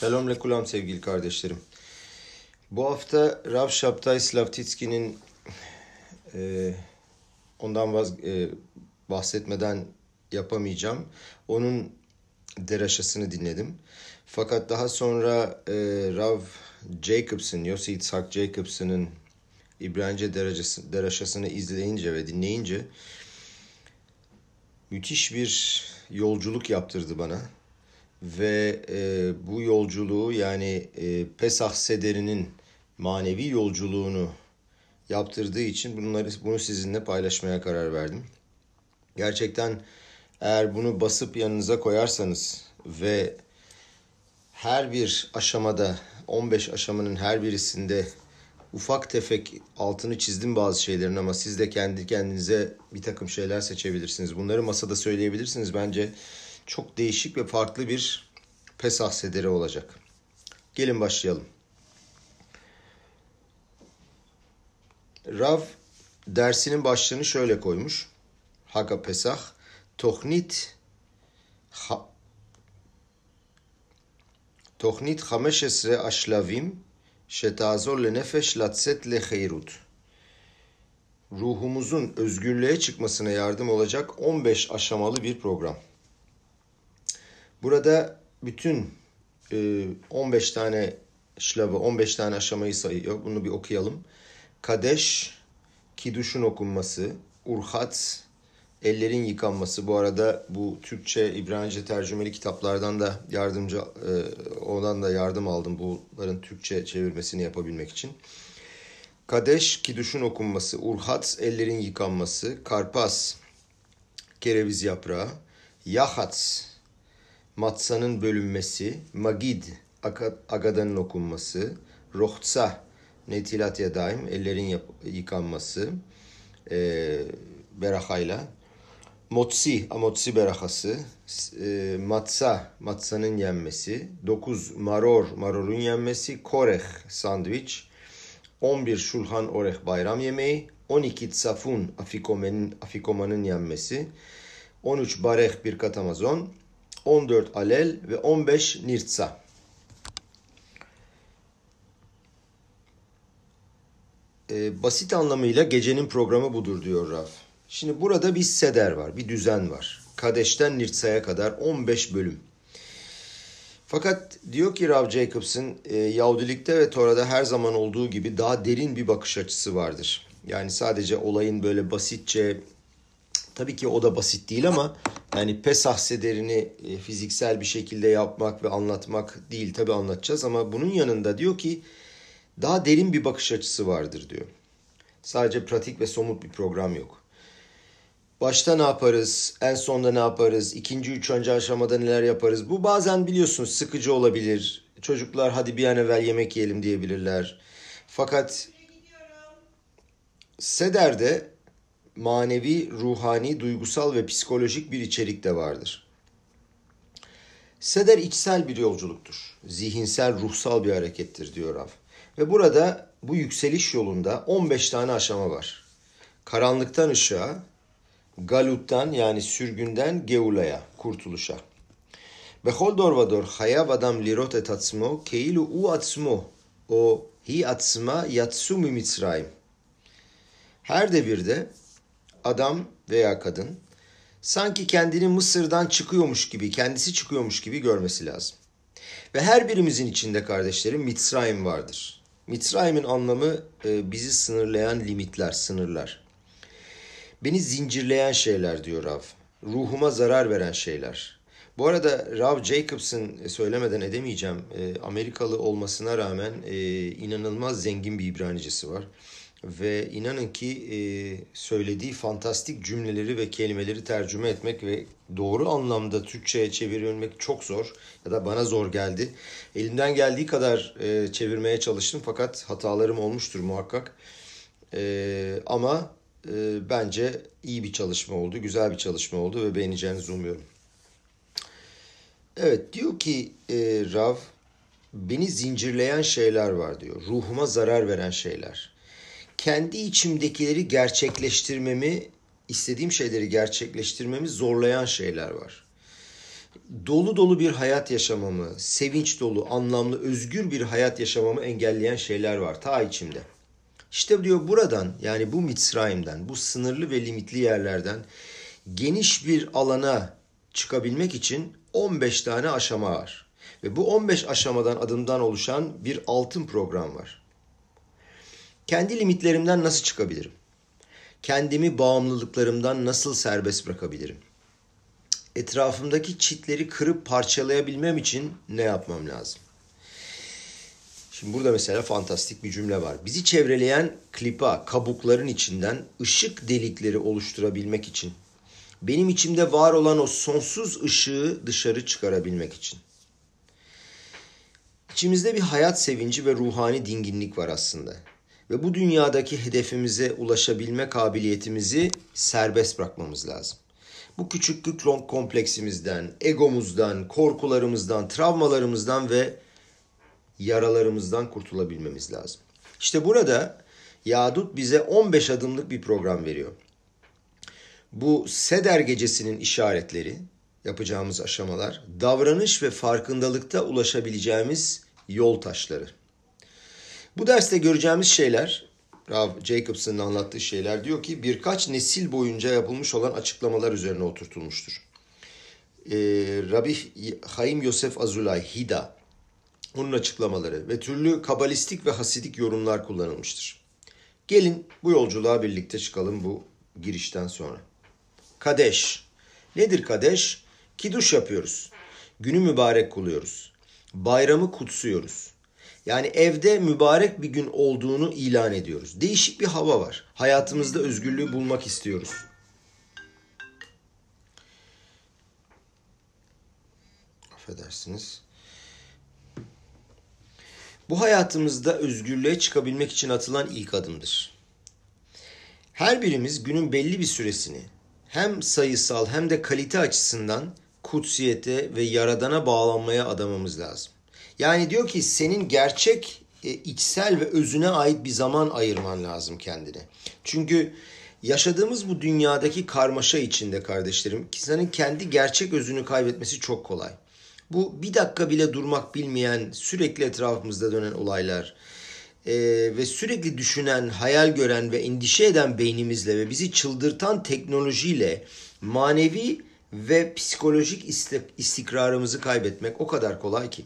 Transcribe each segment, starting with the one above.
Shalom lekulam sevgili kardeşlerim. Bu hafta Rav Shabtai Slavtitski'nin e, ondan vaz, e, bahsetmeden yapamayacağım. Onun deraşasını dinledim. Fakat daha sonra e, Rav Jacobson, Yossi Yitzhak Jacobson'ın İbranice derecesi, deraşasını izleyince ve dinleyince müthiş bir yolculuk yaptırdı bana. Ve e, bu yolculuğu yani e, Pesah Sederi'nin manevi yolculuğunu yaptırdığı için bunları bunu sizinle paylaşmaya karar verdim. Gerçekten eğer bunu basıp yanınıza koyarsanız ve her bir aşamada 15 aşamanın her birisinde ufak tefek altını çizdim bazı şeylerin ama siz de kendi kendinize bir takım şeyler seçebilirsiniz. Bunları masada söyleyebilirsiniz. Bence çok değişik ve farklı bir Pesah sederi olacak. Gelin başlayalım. Rav dersinin başlığını şöyle koymuş. Haga Pesah. Tohnit ha, Tohnit 15 aşlavim şetazor lenefeş latset leheyrut. Ruhumuzun özgürlüğe çıkmasına yardım olacak 15 aşamalı bir program. Burada bütün 15 tane şlavı, 15 tane aşamayı sayıyor. Bunu bir okuyalım. Kadeş, kiduşun okunması, urhat, ellerin yıkanması. Bu arada bu Türkçe, İbranice tercümeli kitaplardan da yardımcı, ondan da yardım aldım bunların Türkçe çevirmesini yapabilmek için. Kadeş, kiduşun okunması, urhat, ellerin yıkanması, karpas, kereviz yaprağı, yahat, matsanın bölünmesi, magid, agadanın okunması, rohtsa, netilat yadayim, ellerin yıkanması, e, berahayla, motsi, amotsi berahası, e, matsa, matsanın yenmesi, 9 maror, marorun yenmesi, koreh, sandviç, 11 şulhan oreh bayram yemeği, 12 tsafun, afikomanın, afikomanın yenmesi, 13 bareh bir katamazon, 14 alel ve 15 nirtsa. Ee, basit anlamıyla gecenin programı budur diyor Raf. Şimdi burada bir seder var, bir düzen var. Kadeş'ten Nirtsa'ya kadar 15 bölüm. Fakat diyor ki Rav Jacobson, e, Yahudilikte ve Tora'da her zaman olduğu gibi daha derin bir bakış açısı vardır. Yani sadece olayın böyle basitçe Tabii ki o da basit değil ama yani Pesah sederini e, fiziksel bir şekilde yapmak ve anlatmak değil tabii anlatacağız ama bunun yanında diyor ki daha derin bir bakış açısı vardır diyor. Sadece pratik ve somut bir program yok. Başta ne yaparız, en sonda ne yaparız, ikinci, üçüncü aşamada neler yaparız. Bu bazen biliyorsunuz sıkıcı olabilir. Çocuklar hadi bir an evvel yemek yiyelim diyebilirler. Fakat Seder'de manevi, ruhani, duygusal ve psikolojik bir içerik de vardır. Seder içsel bir yolculuktur. Zihinsel, ruhsal bir harekettir diyor Rav. Ve burada bu yükseliş yolunda 15 tane aşama var. Karanlıktan ışığa, galuttan yani sürgünden geulaya, kurtuluşa. Bechol dor vador hayav adam lirot et atzmo keilu u atzmo o hi atzma yatsu mi Mitzrayim. Her devirde adam veya kadın sanki kendini Mısır'dan çıkıyormuş gibi, kendisi çıkıyormuş gibi görmesi lazım. Ve her birimizin içinde kardeşlerim Mitzrayim vardır. Mitzrayim'in anlamı e, bizi sınırlayan limitler, sınırlar. Beni zincirleyen şeyler diyor Rav. Ruhuma zarar veren şeyler. Bu arada Rav Jacobson e, söylemeden edemeyeceğim. E, Amerikalı olmasına rağmen inanılmaz zengin bir İbranicesi var. Ve inanın ki e, söylediği fantastik cümleleri ve kelimeleri tercüme etmek ve doğru anlamda Türkçe'ye çevirmek çok zor. Ya da bana zor geldi. Elimden geldiği kadar e, çevirmeye çalıştım fakat hatalarım olmuştur muhakkak. E, ama e, bence iyi bir çalışma oldu, güzel bir çalışma oldu ve beğeneceğinizi umuyorum. Evet diyor ki e, Rav, beni zincirleyen şeyler var diyor. Ruhuma zarar veren şeyler kendi içimdekileri gerçekleştirmemi, istediğim şeyleri gerçekleştirmemi zorlayan şeyler var. dolu dolu bir hayat yaşamamı, sevinç dolu, anlamlı, özgür bir hayat yaşamamı engelleyen şeyler var ta içimde. İşte diyor buradan yani bu Mitzrayim'den, bu sınırlı ve limitli yerlerden geniş bir alana çıkabilmek için 15 tane aşama var. Ve bu 15 aşamadan adımdan oluşan bir altın program var. Kendi limitlerimden nasıl çıkabilirim? Kendimi bağımlılıklarımdan nasıl serbest bırakabilirim? Etrafımdaki çitleri kırıp parçalayabilmem için ne yapmam lazım? Şimdi burada mesela fantastik bir cümle var. Bizi çevreleyen klipa, kabukların içinden ışık delikleri oluşturabilmek için, benim içimde var olan o sonsuz ışığı dışarı çıkarabilmek için. İçimizde bir hayat sevinci ve ruhani dinginlik var aslında. Ve bu dünyadaki hedefimize ulaşabilme kabiliyetimizi serbest bırakmamız lazım. Bu küçüklük kompleksimizden, egomuzdan, korkularımızdan, travmalarımızdan ve yaralarımızdan kurtulabilmemiz lazım. İşte burada Yadut bize 15 adımlık bir program veriyor. Bu Seder gecesinin işaretleri, yapacağımız aşamalar, davranış ve farkındalıkta ulaşabileceğimiz yol taşları. Bu derste göreceğimiz şeyler, Rav Jacobson'ın anlattığı şeyler diyor ki birkaç nesil boyunca yapılmış olan açıklamalar üzerine oturtulmuştur. Ee, Rabbi Haim Yosef Azulay, Hida, onun açıklamaları ve türlü kabalistik ve hasidik yorumlar kullanılmıştır. Gelin bu yolculuğa birlikte çıkalım bu girişten sonra. Kadeş. Nedir kadeş? Kiduş yapıyoruz. Günü mübarek kılıyoruz. Bayramı kutsuyoruz. Yani evde mübarek bir gün olduğunu ilan ediyoruz. Değişik bir hava var. Hayatımızda özgürlüğü bulmak istiyoruz. Affedersiniz. Bu hayatımızda özgürlüğe çıkabilmek için atılan ilk adımdır. Her birimiz günün belli bir süresini hem sayısal hem de kalite açısından kutsiyete ve yaradana bağlanmaya adamamız lazım. Yani diyor ki senin gerçek e, içsel ve özüne ait bir zaman ayırman lazım kendine. Çünkü yaşadığımız bu dünyadaki karmaşa içinde kardeşlerim, senin kendi gerçek özünü kaybetmesi çok kolay. Bu bir dakika bile durmak bilmeyen, sürekli etrafımızda dönen olaylar e, ve sürekli düşünen, hayal gören ve endişe eden beynimizle ve bizi çıldırtan teknolojiyle manevi ve psikolojik istikrarımızı kaybetmek o kadar kolay ki.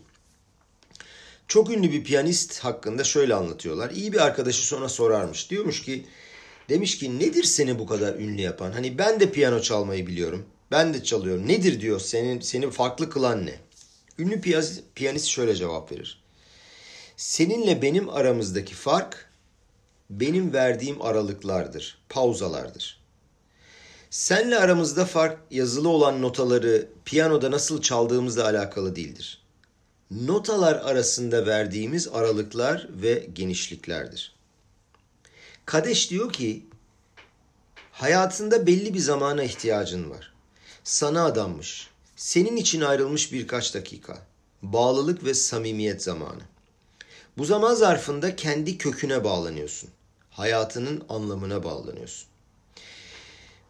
Çok ünlü bir piyanist hakkında şöyle anlatıyorlar. İyi bir arkadaşı sonra sorarmış. Diyormuş ki demiş ki nedir seni bu kadar ünlü yapan? Hani ben de piyano çalmayı biliyorum. Ben de çalıyorum. Nedir diyor senin seni farklı kılan ne? Ünlü piyanist şöyle cevap verir. Seninle benim aramızdaki fark benim verdiğim aralıklardır, pauzalardır. Senle aramızda fark yazılı olan notaları piyanoda nasıl çaldığımızla alakalı değildir. Notalar arasında verdiğimiz aralıklar ve genişliklerdir. Kadeş diyor ki hayatında belli bir zamana ihtiyacın var. Sana adanmış, senin için ayrılmış birkaç dakika. Bağlılık ve samimiyet zamanı. Bu zaman zarfında kendi köküne bağlanıyorsun. Hayatının anlamına bağlanıyorsun.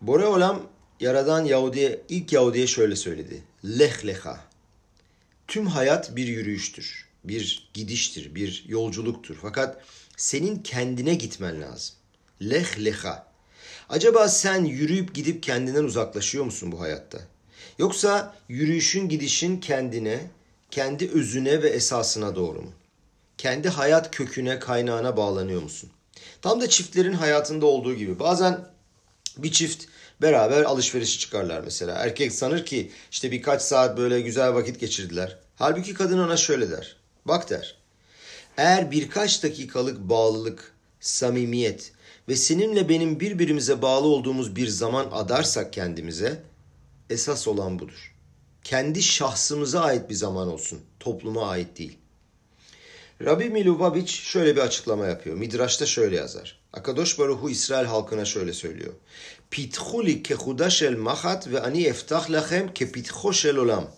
Bore Olam yaradan Yahudi'ye, ilk Yahudi'ye şöyle söyledi. Leh leha. Tüm hayat bir yürüyüştür, bir gidiştir, bir yolculuktur. Fakat senin kendine gitmen lazım. Leh leha. Acaba sen yürüyüp gidip kendinden uzaklaşıyor musun bu hayatta? Yoksa yürüyüşün gidişin kendine, kendi özüne ve esasına doğru mu? Kendi hayat köküne, kaynağına bağlanıyor musun? Tam da çiftlerin hayatında olduğu gibi. Bazen bir çift beraber alışverişe çıkarlar mesela. Erkek sanır ki işte birkaç saat böyle güzel vakit geçirdiler. Halbuki kadın ona şöyle der. Bak der. Eğer birkaç dakikalık bağlılık, samimiyet ve seninle benim birbirimize bağlı olduğumuz bir zaman adarsak kendimize esas olan budur. Kendi şahsımıza ait bir zaman olsun, topluma ait değil. Rabbi Milubabic şöyle bir açıklama yapıyor. Midraş'ta şöyle yazar. Akadosh Baruhu İsrail halkına şöyle söylüyor. Pitchuli kehuda shel mahat ve ani eftah lachem ke pitcho shel olam.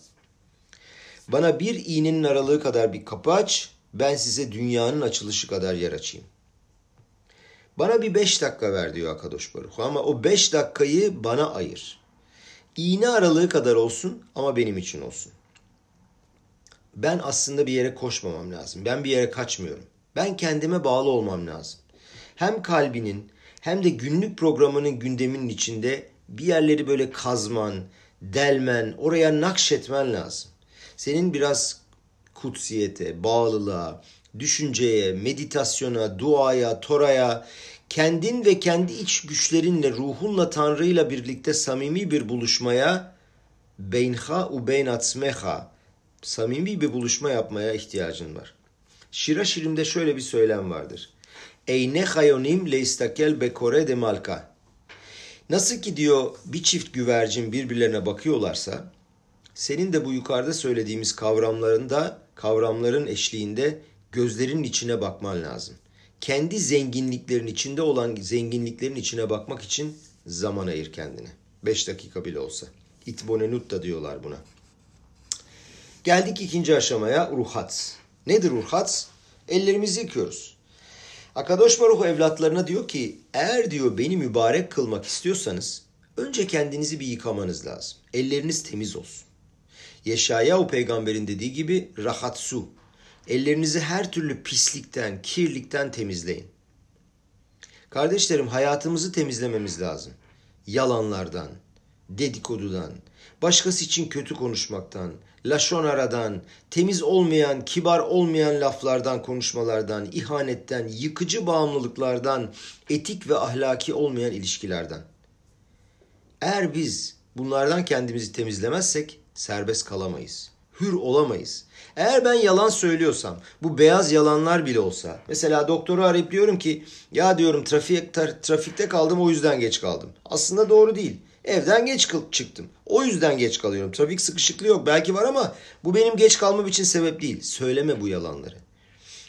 Bana bir iğnenin aralığı kadar bir kapı aç, ben size dünyanın açılışı kadar yer açayım. Bana bir beş dakika ver diyor Akadosh Baruhu ama o beş dakikayı bana ayır. İğne aralığı kadar olsun ama benim için olsun. Ben aslında bir yere koşmamam lazım. Ben bir yere kaçmıyorum. Ben kendime bağlı olmam lazım. Hem kalbinin hem de günlük programının gündeminin içinde bir yerleri böyle kazman, delmen, oraya nakşetmen lazım. Senin biraz kutsiyete, bağlılığa, düşünceye, meditasyona, duaya, toraya, kendin ve kendi iç güçlerinle, ruhunla, Tanrı'yla birlikte samimi bir buluşmaya, beynha u beyn atzmeha, samimi bir buluşma yapmaya ihtiyacın var. Şira Şirim'de şöyle bir söylem vardır. Eyne hayonim leistakel bekore de malka. Nasıl ki diyor bir çift güvercin birbirlerine bakıyorlarsa, senin de bu yukarıda söylediğimiz kavramlarında, kavramların eşliğinde gözlerinin içine bakman lazım. Kendi zenginliklerin içinde olan zenginliklerin içine bakmak için zaman ayır kendine. Beş dakika bile olsa. İtbonenut da diyorlar buna. Geldik ikinci aşamaya ruhat. Nedir ruhat? Ellerimizi yıkıyoruz. Akadosh Baruch evlatlarına diyor ki eğer diyor beni mübarek kılmak istiyorsanız önce kendinizi bir yıkamanız lazım. Elleriniz temiz olsun. Yeşayahu peygamberin dediği gibi rahat su. Ellerinizi her türlü pislikten, kirlikten temizleyin. Kardeşlerim hayatımızı temizlememiz lazım. Yalanlardan, dedikodudan, başkası için kötü konuşmaktan, laşonaradan, temiz olmayan, kibar olmayan laflardan, konuşmalardan, ihanetten, yıkıcı bağımlılıklardan, etik ve ahlaki olmayan ilişkilerden. Eğer biz bunlardan kendimizi temizlemezsek serbest kalamayız. Hür olamayız. Eğer ben yalan söylüyorsam, bu beyaz yalanlar bile olsa, mesela doktoru arayıp diyorum ki, ya diyorum trafik, tra- trafikte kaldım o yüzden geç kaldım. Aslında doğru değil. Evden geç çıktım. O yüzden geç kalıyorum. Trafik sıkışıklığı yok. Belki var ama bu benim geç kalmam için sebep değil. Söyleme bu yalanları.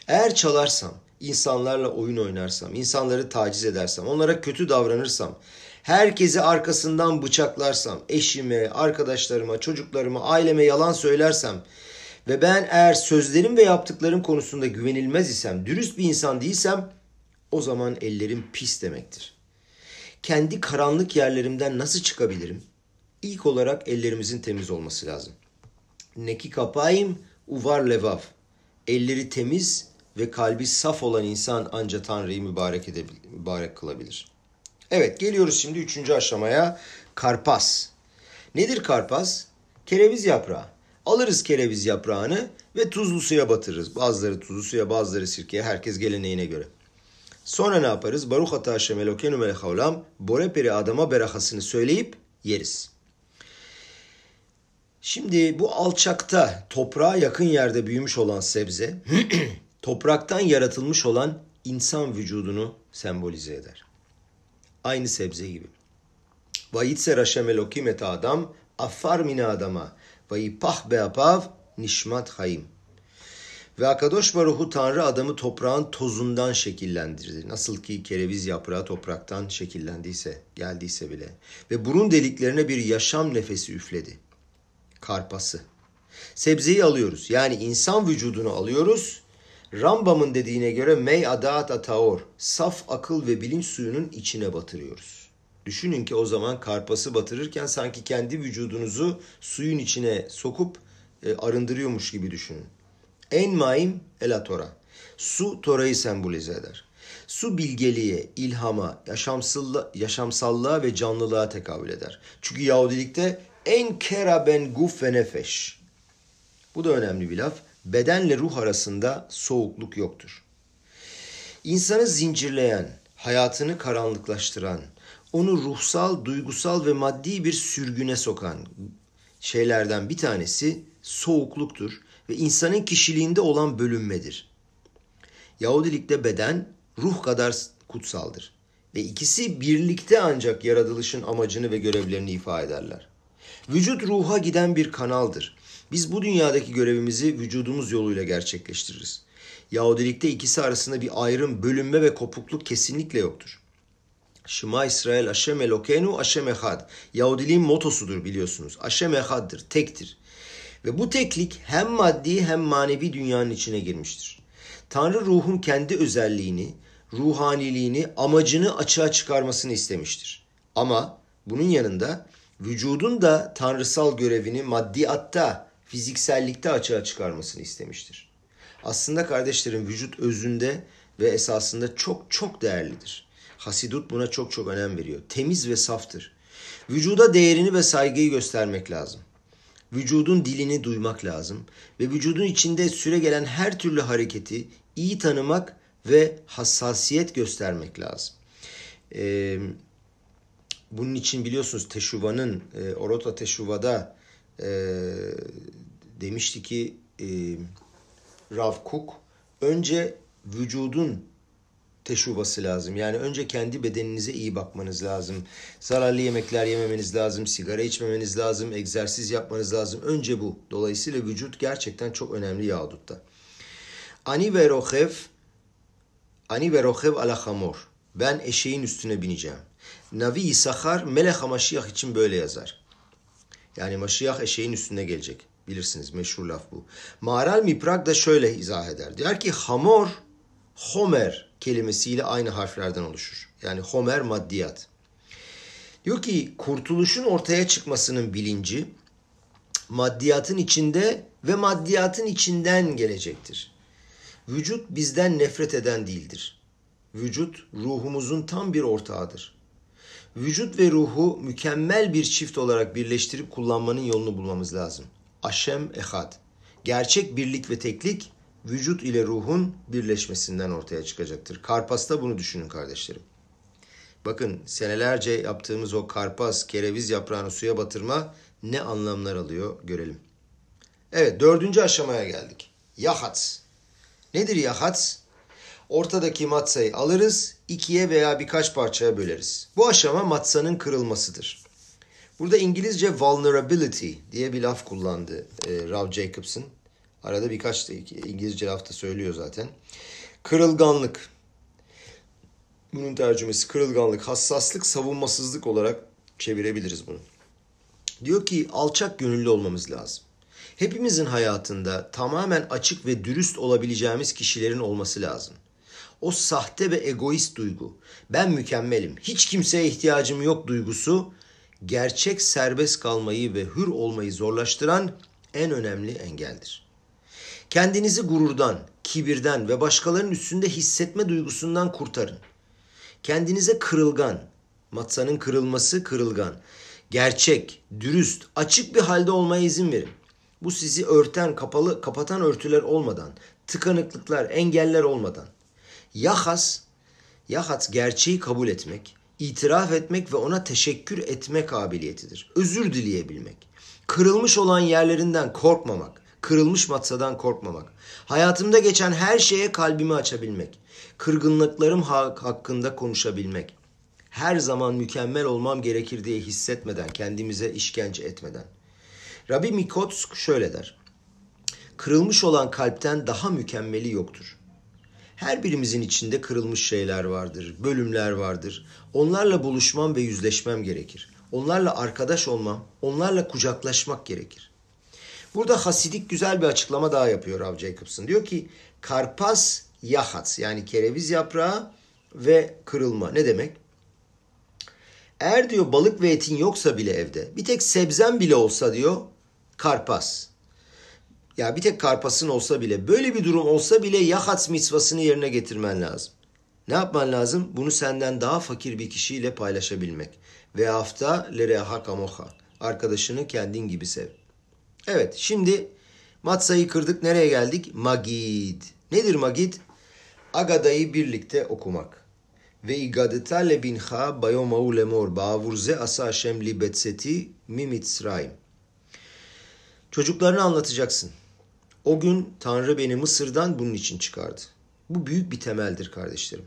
Eğer çalarsam, insanlarla oyun oynarsam, insanları taciz edersem, onlara kötü davranırsam, herkesi arkasından bıçaklarsam, eşime, arkadaşlarıma, çocuklarıma, aileme yalan söylersem ve ben eğer sözlerim ve yaptıklarım konusunda güvenilmez isem, dürüst bir insan değilsem o zaman ellerim pis demektir kendi karanlık yerlerimden nasıl çıkabilirim? İlk olarak ellerimizin temiz olması lazım. Neki kapayım uvar levav. Elleri temiz ve kalbi saf olan insan ancak Tanrı'yı mübarek, edebilir, mübarek kılabilir. Evet geliyoruz şimdi üçüncü aşamaya. Karpas. Nedir karpas? Kereviz yaprağı. Alırız kereviz yaprağını ve tuzlu suya batırırız. Bazıları tuzlu suya bazıları sirkeye herkes geleneğine göre. Sonra ne yaparız? Baruch ata Hashem Elokeinu melech haolam. Bore peri adama berakasını söyleyip yeriz. Şimdi bu alçakta toprağa yakın yerde büyümüş olan sebze topraktan yaratılmış olan insan vücudunu sembolize eder. Aynı sebze gibi. Vayitser Hashem Elokim et adam afar mine adama ve yipah beapav nişmat hayim. Ve Akadosh Baruhu Tanrı adamı toprağın tozundan şekillendirdi. Nasıl ki kereviz yaprağı topraktan şekillendiyse, geldiyse bile. Ve burun deliklerine bir yaşam nefesi üfledi. Karpası. Sebzeyi alıyoruz. Yani insan vücudunu alıyoruz. Rambam'ın dediğine göre mey adat ataor, saf akıl ve bilinç suyunun içine batırıyoruz. Düşünün ki o zaman karpası batırırken sanki kendi vücudunuzu suyun içine sokup e, arındırıyormuş gibi düşünün. En maim ela Tora. Su Tora'yı sembolize eder. Su bilgeliğe, ilhama, yaşamsallığa, yaşamsallığa ve canlılığa tekabül eder. Çünkü Yahudilikte en kera ben guf ve nefeş. Bu da önemli bir laf. Bedenle ruh arasında soğukluk yoktur. İnsanı zincirleyen, hayatını karanlıklaştıran, onu ruhsal, duygusal ve maddi bir sürgüne sokan şeylerden bir tanesi soğukluktur ve insanın kişiliğinde olan bölünmedir. Yahudilikte beden ruh kadar kutsaldır ve ikisi birlikte ancak yaratılışın amacını ve görevlerini ifade ederler. Vücut ruha giden bir kanaldır. Biz bu dünyadaki görevimizi vücudumuz yoluyla gerçekleştiririz. Yahudilikte ikisi arasında bir ayrım, bölünme ve kopukluk kesinlikle yoktur. Şıma İsrail Aşem Elokenu Aşem Ehad. Yahudiliğin motosudur biliyorsunuz. Aşem Ehad'dır, tektir. Ve bu teklik hem maddi hem manevi dünyanın içine girmiştir. Tanrı ruhun kendi özelliğini, ruhaniliğini, amacını açığa çıkarmasını istemiştir. Ama bunun yanında vücudun da tanrısal görevini maddiatta, fiziksellikte açığa çıkarmasını istemiştir. Aslında kardeşlerim vücut özünde ve esasında çok çok değerlidir. Hasidut buna çok çok önem veriyor. Temiz ve saftır. Vücuda değerini ve saygıyı göstermek lazım. Vücudun dilini duymak lazım ve vücudun içinde süre gelen her türlü hareketi iyi tanımak ve hassasiyet göstermek lazım. Ee, bunun için biliyorsunuz Teşuva'nın, e, Orota Teşuva'da e, demişti ki e, Rav Kuk, önce vücudun teşubası lazım. Yani önce kendi bedeninize iyi bakmanız lazım. Zararlı yemekler yememeniz lazım, sigara içmemeniz lazım, egzersiz yapmanız lazım. Önce bu. Dolayısıyla vücut gerçekten çok önemli Yahudut'ta. Ani ve rohev Ani ve rohev ala hamor. Ben eşeğin üstüne bineceğim. Navi İsahar Melech HaMaşiyah için böyle yazar. Yani Maşiyah eşeğin üstüne gelecek. Bilirsiniz meşhur laf bu. Maral Miprak da şöyle izah eder. Diyor ki hamor, homer kelimesiyle aynı harflerden oluşur. Yani homer maddiyat. Diyor ki kurtuluşun ortaya çıkmasının bilinci maddiyatın içinde ve maddiyatın içinden gelecektir. Vücut bizden nefret eden değildir. Vücut ruhumuzun tam bir ortağıdır. Vücut ve ruhu mükemmel bir çift olarak birleştirip kullanmanın yolunu bulmamız lazım. Aşem ehad. Gerçek birlik ve teklik vücut ile ruhun birleşmesinden ortaya çıkacaktır. Karpas'ta bunu düşünün kardeşlerim. Bakın senelerce yaptığımız o karpas, kereviz yaprağını suya batırma ne anlamlar alıyor görelim. Evet dördüncü aşamaya geldik. Yahats. Nedir yahats? Ortadaki matsayı alırız, ikiye veya birkaç parçaya böleriz. Bu aşama matsanın kırılmasıdır. Burada İngilizce vulnerability diye bir laf kullandı e, Rav Jacobson. Arada birkaç da İngilizce lafta söylüyor zaten. Kırılganlık. Bunun tercümesi kırılganlık, hassaslık, savunmasızlık olarak çevirebiliriz bunu. Diyor ki alçak gönüllü olmamız lazım. Hepimizin hayatında tamamen açık ve dürüst olabileceğimiz kişilerin olması lazım. O sahte ve egoist duygu, ben mükemmelim, hiç kimseye ihtiyacım yok duygusu gerçek serbest kalmayı ve hür olmayı zorlaştıran en önemli engeldir. Kendinizi gururdan, kibirden ve başkalarının üstünde hissetme duygusundan kurtarın. Kendinize kırılgan, matsanın kırılması kırılgan, gerçek, dürüst, açık bir halde olmaya izin verin. Bu sizi örten, kapalı, kapatan örtüler olmadan, tıkanıklıklar, engeller olmadan. Yahas, yahas gerçeği kabul etmek, itiraf etmek ve ona teşekkür etme kabiliyetidir. Özür dileyebilmek. Kırılmış olan yerlerinden korkmamak, kırılmış matsadan korkmamak. Hayatımda geçen her şeye kalbimi açabilmek. Kırgınlıklarım hakkında konuşabilmek. Her zaman mükemmel olmam gerekir diye hissetmeden, kendimize işkence etmeden. Rabbi Mikotsk şöyle der. Kırılmış olan kalpten daha mükemmeli yoktur. Her birimizin içinde kırılmış şeyler vardır, bölümler vardır. Onlarla buluşmam ve yüzleşmem gerekir. Onlarla arkadaş olmam, onlarla kucaklaşmak gerekir. Burada Hasidik güzel bir açıklama daha yapıyor Rav Jacobson. Diyor ki karpas yahats yani kereviz yaprağı ve kırılma. Ne demek? Eğer diyor balık ve etin yoksa bile evde bir tek sebzen bile olsa diyor karpas. Ya bir tek karpasın olsa bile böyle bir durum olsa bile yahats mitzvasını yerine getirmen lazım. Ne yapman lazım? Bunu senden daha fakir bir kişiyle paylaşabilmek. Ve hafta lereha kamoha. Arkadaşını kendin gibi sev. Evet şimdi matsayı kırdık nereye geldik? Magid. Nedir magid? Agada'yı birlikte okumak. Ve igadeta lebinha bayomahu lemor bavurze asa Hashem li betseti mi. Çocuklarını anlatacaksın. O gün Tanrı beni Mısır'dan bunun için çıkardı. Bu büyük bir temeldir kardeşlerim.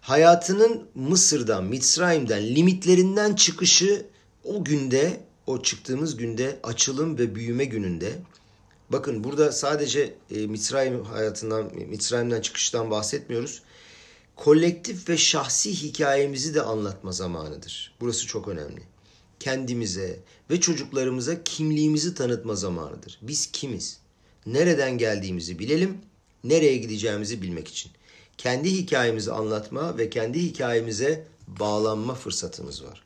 Hayatının Mısır'dan, Mitzrayim'den, limitlerinden çıkışı o günde, o çıktığımız günde, açılım ve büyüme gününde. Bakın burada sadece e, Mitzrayim hayatından, Mitzrayim'den çıkıştan bahsetmiyoruz. Kolektif ve şahsi hikayemizi de anlatma zamanıdır. Burası çok önemli. Kendimize ve çocuklarımıza kimliğimizi tanıtma zamanıdır. Biz kimiz? Nereden geldiğimizi bilelim, nereye gideceğimizi bilmek için. Kendi hikayemizi anlatma ve kendi hikayemize bağlanma fırsatımız var.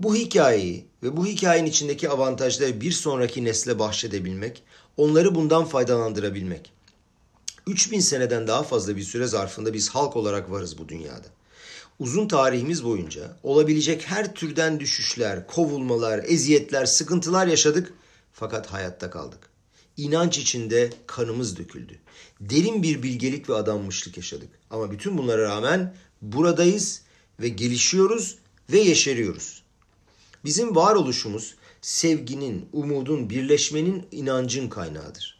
Bu hikayeyi ve bu hikayenin içindeki avantajları bir sonraki nesle bahşedebilmek, onları bundan faydalandırabilmek. 3000 seneden daha fazla bir süre zarfında biz halk olarak varız bu dünyada. Uzun tarihimiz boyunca olabilecek her türden düşüşler, kovulmalar, eziyetler, sıkıntılar yaşadık fakat hayatta kaldık. İnanç içinde kanımız döküldü. Derin bir bilgelik ve adanmışlık yaşadık. Ama bütün bunlara rağmen buradayız ve gelişiyoruz ve yeşeriyoruz. Bizim varoluşumuz sevginin, umudun, birleşmenin, inancın kaynağıdır.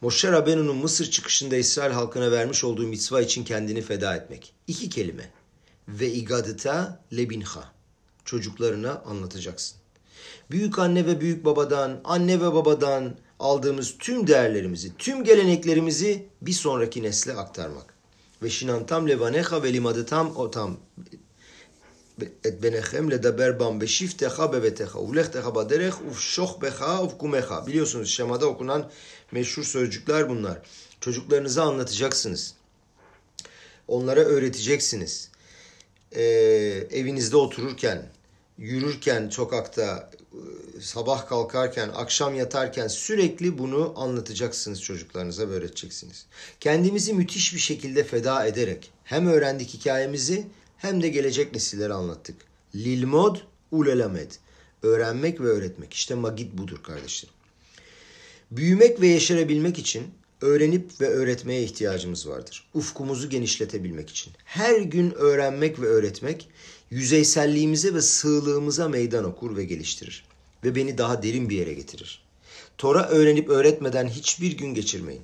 Moşe Rabenu'nun Mısır çıkışında İsrail halkına vermiş olduğu mitva için kendini feda etmek. İki kelime. Ve igadita lebinha. Çocuklarına anlatacaksın. Büyük anne ve büyük babadan, anne ve babadan aldığımız tüm değerlerimizi, tüm geleneklerimizi bir sonraki nesle aktarmak. Ve şinantam levaneha ve limadıtam otam et benechem ledaber bam beşifteha beveteha uvlechteha baderech uvşohbeha uvkumeha. Biliyorsunuz şemada okunan meşhur sözcükler bunlar. Çocuklarınıza anlatacaksınız. Onlara öğreteceksiniz. Ee, evinizde otururken, yürürken sokakta, sabah kalkarken, akşam yatarken sürekli bunu anlatacaksınız çocuklarınıza ve öğreteceksiniz. Kendimizi müthiş bir şekilde feda ederek hem öğrendik hikayemizi hem de gelecek nesillere anlattık. Lilmod ulelamed. Öğrenmek ve öğretmek. İşte magit budur kardeşlerim. Büyümek ve yeşerebilmek için öğrenip ve öğretmeye ihtiyacımız vardır. Ufkumuzu genişletebilmek için. Her gün öğrenmek ve öğretmek yüzeyselliğimize ve sığlığımıza meydan okur ve geliştirir. Ve beni daha derin bir yere getirir. Tora öğrenip öğretmeden hiçbir gün geçirmeyin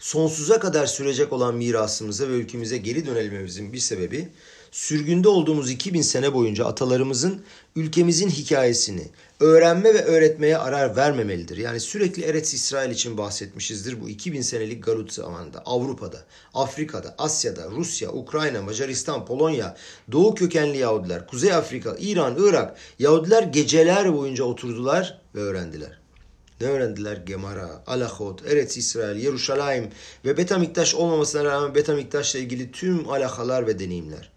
sonsuza kadar sürecek olan mirasımıza ve ülkemize geri dönelmemizin bir sebebi sürgünde olduğumuz 2000 sene boyunca atalarımızın ülkemizin hikayesini öğrenme ve öğretmeye arar vermemelidir. Yani sürekli Eretz İsrail için bahsetmişizdir bu 2000 senelik Galut zamanında. Avrupa'da, Afrika'da, Asya'da, Rusya, Ukrayna, Macaristan, Polonya, Doğu kökenli Yahudiler, Kuzey Afrika, İran, Irak, Yahudiler geceler boyunca oturdular ve öğrendiler. Ne öğrendiler? Gemara, Alahot, Eretz İsrail, Yeruşalayim ve Betamiktaş olmamasına rağmen Betamiktaş'la ilgili tüm alakalar ve deneyimler.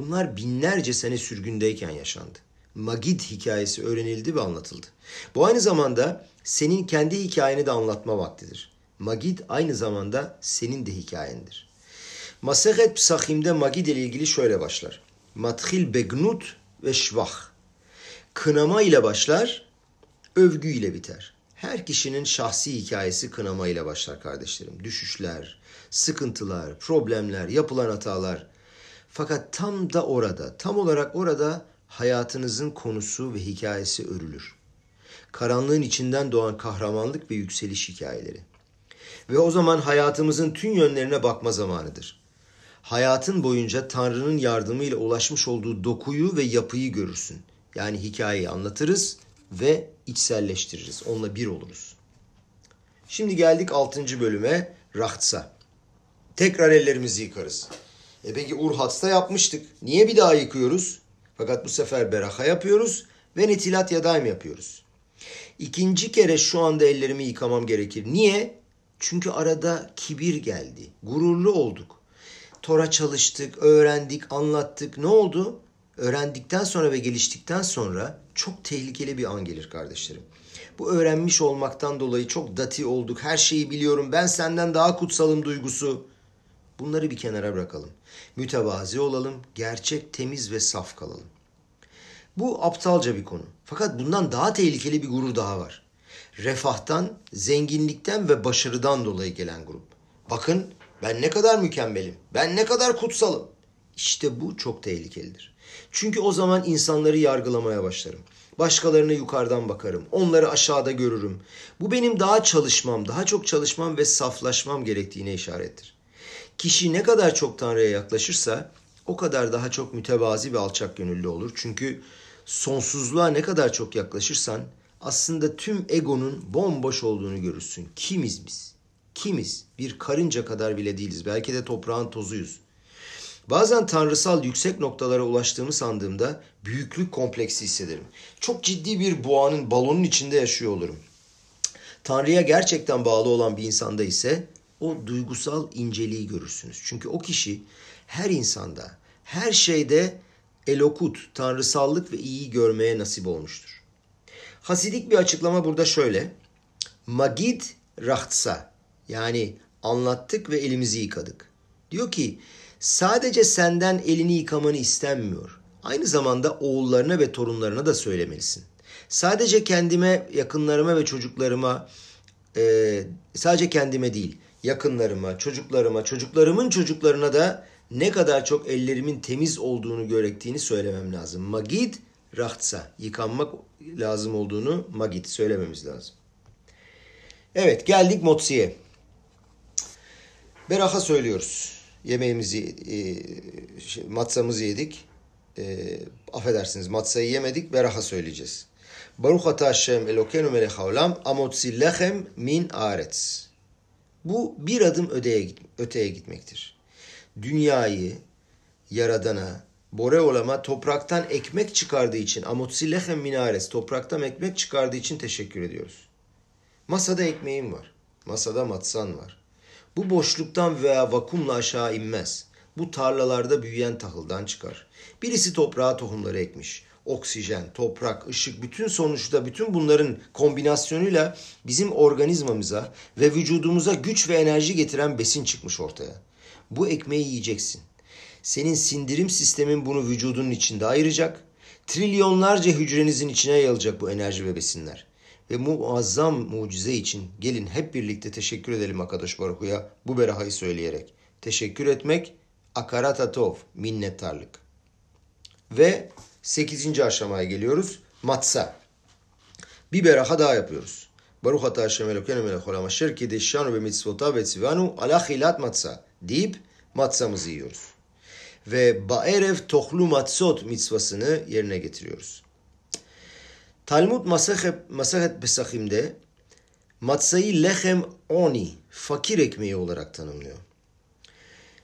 Bunlar binlerce sene sürgündeyken yaşandı. Magid hikayesi öğrenildi ve anlatıldı. Bu aynı zamanda senin kendi hikayeni de anlatma vaktidir. Magid aynı zamanda senin de hikayendir. Masehet Psachim'de Magid ile ilgili şöyle başlar. Mathil begnut ve şvah. Kınama ile başlar, övgü ile biter. Her kişinin şahsi hikayesi kınamayla başlar kardeşlerim. Düşüşler, sıkıntılar, problemler, yapılan hatalar. Fakat tam da orada, tam olarak orada hayatınızın konusu ve hikayesi örülür. Karanlığın içinden doğan kahramanlık ve yükseliş hikayeleri. Ve o zaman hayatımızın tüm yönlerine bakma zamanıdır. Hayatın boyunca Tanrı'nın yardımıyla ulaşmış olduğu dokuyu ve yapıyı görürsün. Yani hikayeyi anlatırız ve içselleştiririz. Onunla bir oluruz. Şimdi geldik 6. bölüme Rahtsa. Tekrar ellerimizi yıkarız. E peki Urhats'ta yapmıştık. Niye bir daha yıkıyoruz? Fakat bu sefer Beraha yapıyoruz ve Netilat Yadayim yapıyoruz. İkinci kere şu anda ellerimi yıkamam gerekir. Niye? Çünkü arada kibir geldi. Gururlu olduk. Tora çalıştık, öğrendik, anlattık. Ne oldu? öğrendikten sonra ve geliştikten sonra çok tehlikeli bir an gelir kardeşlerim. Bu öğrenmiş olmaktan dolayı çok dati olduk. Her şeyi biliyorum. Ben senden daha kutsalım duygusu. Bunları bir kenara bırakalım. Mütevazi olalım. Gerçek, temiz ve saf kalalım. Bu aptalca bir konu. Fakat bundan daha tehlikeli bir gurur daha var. Refahtan, zenginlikten ve başarıdan dolayı gelen grup. Bakın ben ne kadar mükemmelim. Ben ne kadar kutsalım. İşte bu çok tehlikelidir. Çünkü o zaman insanları yargılamaya başlarım. Başkalarına yukarıdan bakarım. Onları aşağıda görürüm. Bu benim daha çalışmam, daha çok çalışmam ve saflaşmam gerektiğine işarettir. Kişi ne kadar çok Tanrı'ya yaklaşırsa o kadar daha çok mütevazi ve alçak gönüllü olur. Çünkü sonsuzluğa ne kadar çok yaklaşırsan aslında tüm egonun bomboş olduğunu görürsün. Kimiz biz? Kimiz? Bir karınca kadar bile değiliz. Belki de toprağın tozuyuz. Bazen tanrısal yüksek noktalara ulaştığımı sandığımda büyüklük kompleksi hissederim. Çok ciddi bir boğanın balonun içinde yaşıyor olurum. Tanrı'ya gerçekten bağlı olan bir insanda ise o duygusal inceliği görürsünüz. Çünkü o kişi her insanda, her şeyde elokut, tanrısallık ve iyiyi görmeye nasip olmuştur. Hasidik bir açıklama burada şöyle. Magid rahtsa yani anlattık ve elimizi yıkadık. Diyor ki sadece senden elini yıkamanı istenmiyor. Aynı zamanda oğullarına ve torunlarına da söylemelisin. Sadece kendime, yakınlarıma ve çocuklarıma, e, sadece kendime değil, yakınlarıma, çocuklarıma, çocuklarımın çocuklarına da ne kadar çok ellerimin temiz olduğunu gerektiğini söylemem lazım. Magid rahtsa, yıkanmak lazım olduğunu magid söylememiz lazım. Evet geldik motsiye. Beraha söylüyoruz. Yemeğimizi, e, şey, matsamızı yedik. E, affedersiniz matsayı yemedik, beraha söyleyeceğiz. Baruch ata Hashem Elokeinu melech haolam amotzi lechem min aretz. Bu bir adım öteye, öteye gitmektir. Dünyayı yaradana, Boreolam'a topraktan ekmek çıkardığı için amotzi lechem min aretz, topraktan ekmek çıkardığı için teşekkür ediyoruz. Masada ekmeğim var. Masada matsan var. Bu boşluktan veya vakumla aşağı inmez. Bu tarlalarda büyüyen tahıldan çıkar. Birisi toprağa tohumları ekmiş. Oksijen, toprak, ışık bütün sonuçta bütün bunların kombinasyonuyla bizim organizmamıza ve vücudumuza güç ve enerji getiren besin çıkmış ortaya. Bu ekmeği yiyeceksin. Senin sindirim sistemin bunu vücudunun içinde ayıracak. Trilyonlarca hücrenizin içine yayılacak bu enerji ve besinler ve muazzam mucize için gelin hep birlikte teşekkür edelim Akadosh Baruhu'ya bu berahayı söyleyerek. Teşekkür etmek akarat atov, minnettarlık. Ve sekizinci aşamaya geliyoruz. Matsa. Bir beraha daha yapıyoruz. Baruch ata Hashem Elokeinu melech olam asher kideşşanu ve mitzvotav ve tzivanu ala hilat matsa deyip matsamızı yiyoruz. Ve ba'erev tohlu matsot mitzvasını yerine getiriyoruz. Talmud Masahet Pesachim'de matsayı lehem oni, fakir ekmeği olarak tanımlıyor.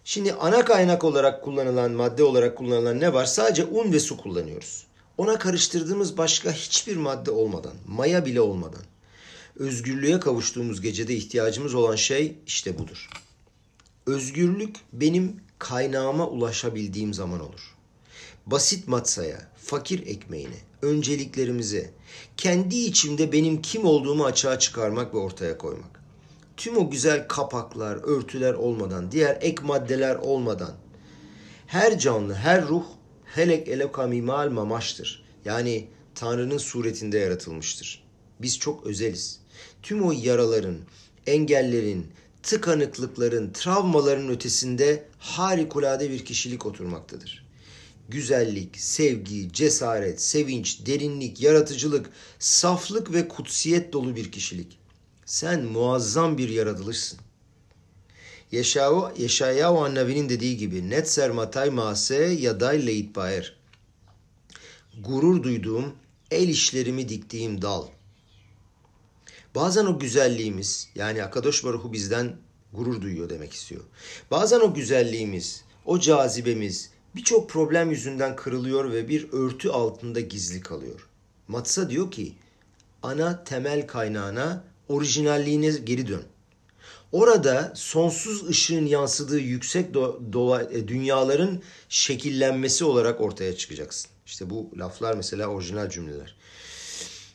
Şimdi ana kaynak olarak kullanılan, madde olarak kullanılan ne var? Sadece un ve su kullanıyoruz. Ona karıştırdığımız başka hiçbir madde olmadan, maya bile olmadan. Özgürlüğe kavuştuğumuz gecede ihtiyacımız olan şey işte budur. Özgürlük benim kaynağıma ulaşabildiğim zaman olur. Basit matsaya, fakir ekmeğine, önceliklerimize, kendi içimde benim kim olduğumu açığa çıkarmak ve ortaya koymak. Tüm o güzel kapaklar, örtüler olmadan, diğer ek maddeler olmadan her canlı, her ruh helek elokamimal mamaştır. Yani Tanrı'nın suretinde yaratılmıştır. Biz çok özeliz. Tüm o yaraların, engellerin, tıkanıklıkların, travmaların ötesinde harikulade bir kişilik oturmaktadır güzellik, sevgi, cesaret, sevinç, derinlik, yaratıcılık, saflık ve kutsiyet dolu bir kişilik. Sen muazzam bir yaratılışsın. Yeşayahu, Yeşayahu Annabi'nin dediği gibi netser matay mase yaday leit baer. Gurur duyduğum, el işlerimi diktiğim dal. Bazen o güzelliğimiz yani Akadosh Baruhu bizden gurur duyuyor demek istiyor. Bazen o güzelliğimiz, o cazibemiz, birçok problem yüzünden kırılıyor ve bir örtü altında gizli kalıyor. Matsa diyor ki ana temel kaynağına orijinalliğine geri dön. Orada sonsuz ışığın yansıdığı yüksek do- e, dünyaların şekillenmesi olarak ortaya çıkacaksın. İşte bu laflar mesela orijinal cümleler.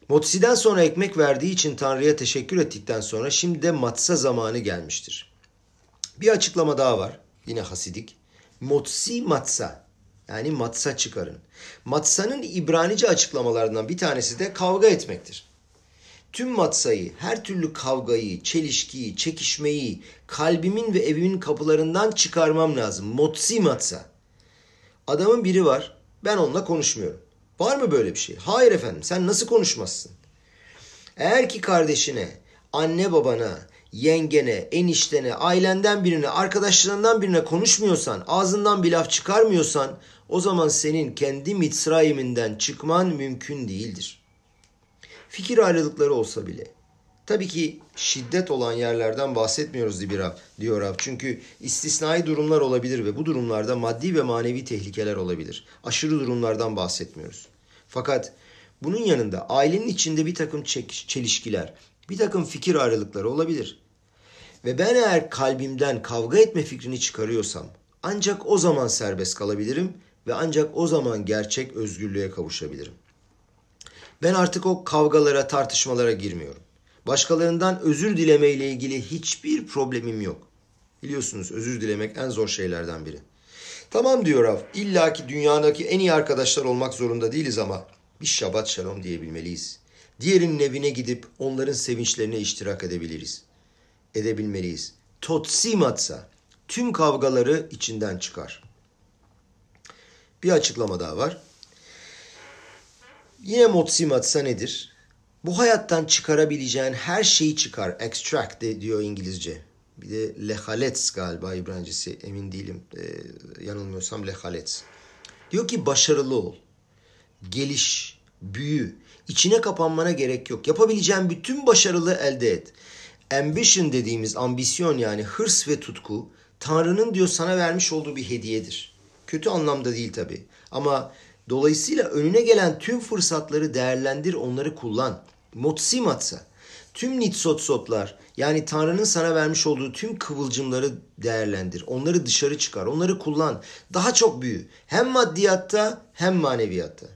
Motsi'den sonra ekmek verdiği için Tanrı'ya teşekkür ettikten sonra şimdi de matsa zamanı gelmiştir. Bir açıklama daha var. Yine hasidik. Motsi matsa. Yani matsa çıkarın. Matsa'nın İbranice açıklamalarından bir tanesi de kavga etmektir. Tüm matsayı, her türlü kavgayı, çelişkiyi, çekişmeyi kalbimin ve evimin kapılarından çıkarmam lazım. Motsi matsa. Adamın biri var, ben onunla konuşmuyorum. Var mı böyle bir şey? Hayır efendim, sen nasıl konuşmazsın? Eğer ki kardeşine, anne babana, yengene, eniştene, ailenden birine, arkadaşlarından birine konuşmuyorsan, ağzından bir laf çıkarmıyorsan o zaman senin kendi Mitzrayim'inden çıkman mümkün değildir. Fikir ayrılıkları olsa bile. Tabii ki şiddet olan yerlerden bahsetmiyoruz diyor Rab. Çünkü istisnai durumlar olabilir ve bu durumlarda maddi ve manevi tehlikeler olabilir. Aşırı durumlardan bahsetmiyoruz. Fakat bunun yanında ailenin içinde bir takım çelişkiler, bir takım fikir ayrılıkları olabilir. Ve ben eğer kalbimden kavga etme fikrini çıkarıyorsam ancak o zaman serbest kalabilirim ve ancak o zaman gerçek özgürlüğe kavuşabilirim. Ben artık o kavgalara, tartışmalara girmiyorum. Başkalarından özür dileme ile ilgili hiçbir problemim yok. Biliyorsunuz özür dilemek en zor şeylerden biri. Tamam diyor Rav, illa ki dünyadaki en iyi arkadaşlar olmak zorunda değiliz ama bir şabat şalom diyebilmeliyiz. Diğerinin evine gidip onların sevinçlerine iştirak edebiliriz. Edebilmeliyiz. Totsimatsa tüm kavgaları içinden çıkar. Bir açıklama daha var. Yine motsimatsa nedir? Bu hayattan çıkarabileceğin her şeyi çıkar. Extract de diyor İngilizce. Bir de lehalets galiba İbrancesi emin değilim. Ee, yanılmıyorsam lehalets. Diyor ki başarılı ol. Geliş, büyü. İçine kapanmana gerek yok. Yapabileceğin bütün başarılı elde et. Ambition dediğimiz ambisyon yani hırs ve tutku Tanrı'nın diyor sana vermiş olduğu bir hediyedir. Kötü anlamda değil tabi. Ama dolayısıyla önüne gelen tüm fırsatları değerlendir, onları kullan. Motsimatsa. Tüm nitsotsotlar yani Tanrı'nın sana vermiş olduğu tüm kıvılcımları değerlendir. Onları dışarı çıkar, onları kullan. Daha çok büyü. Hem maddiyatta hem maneviyatta.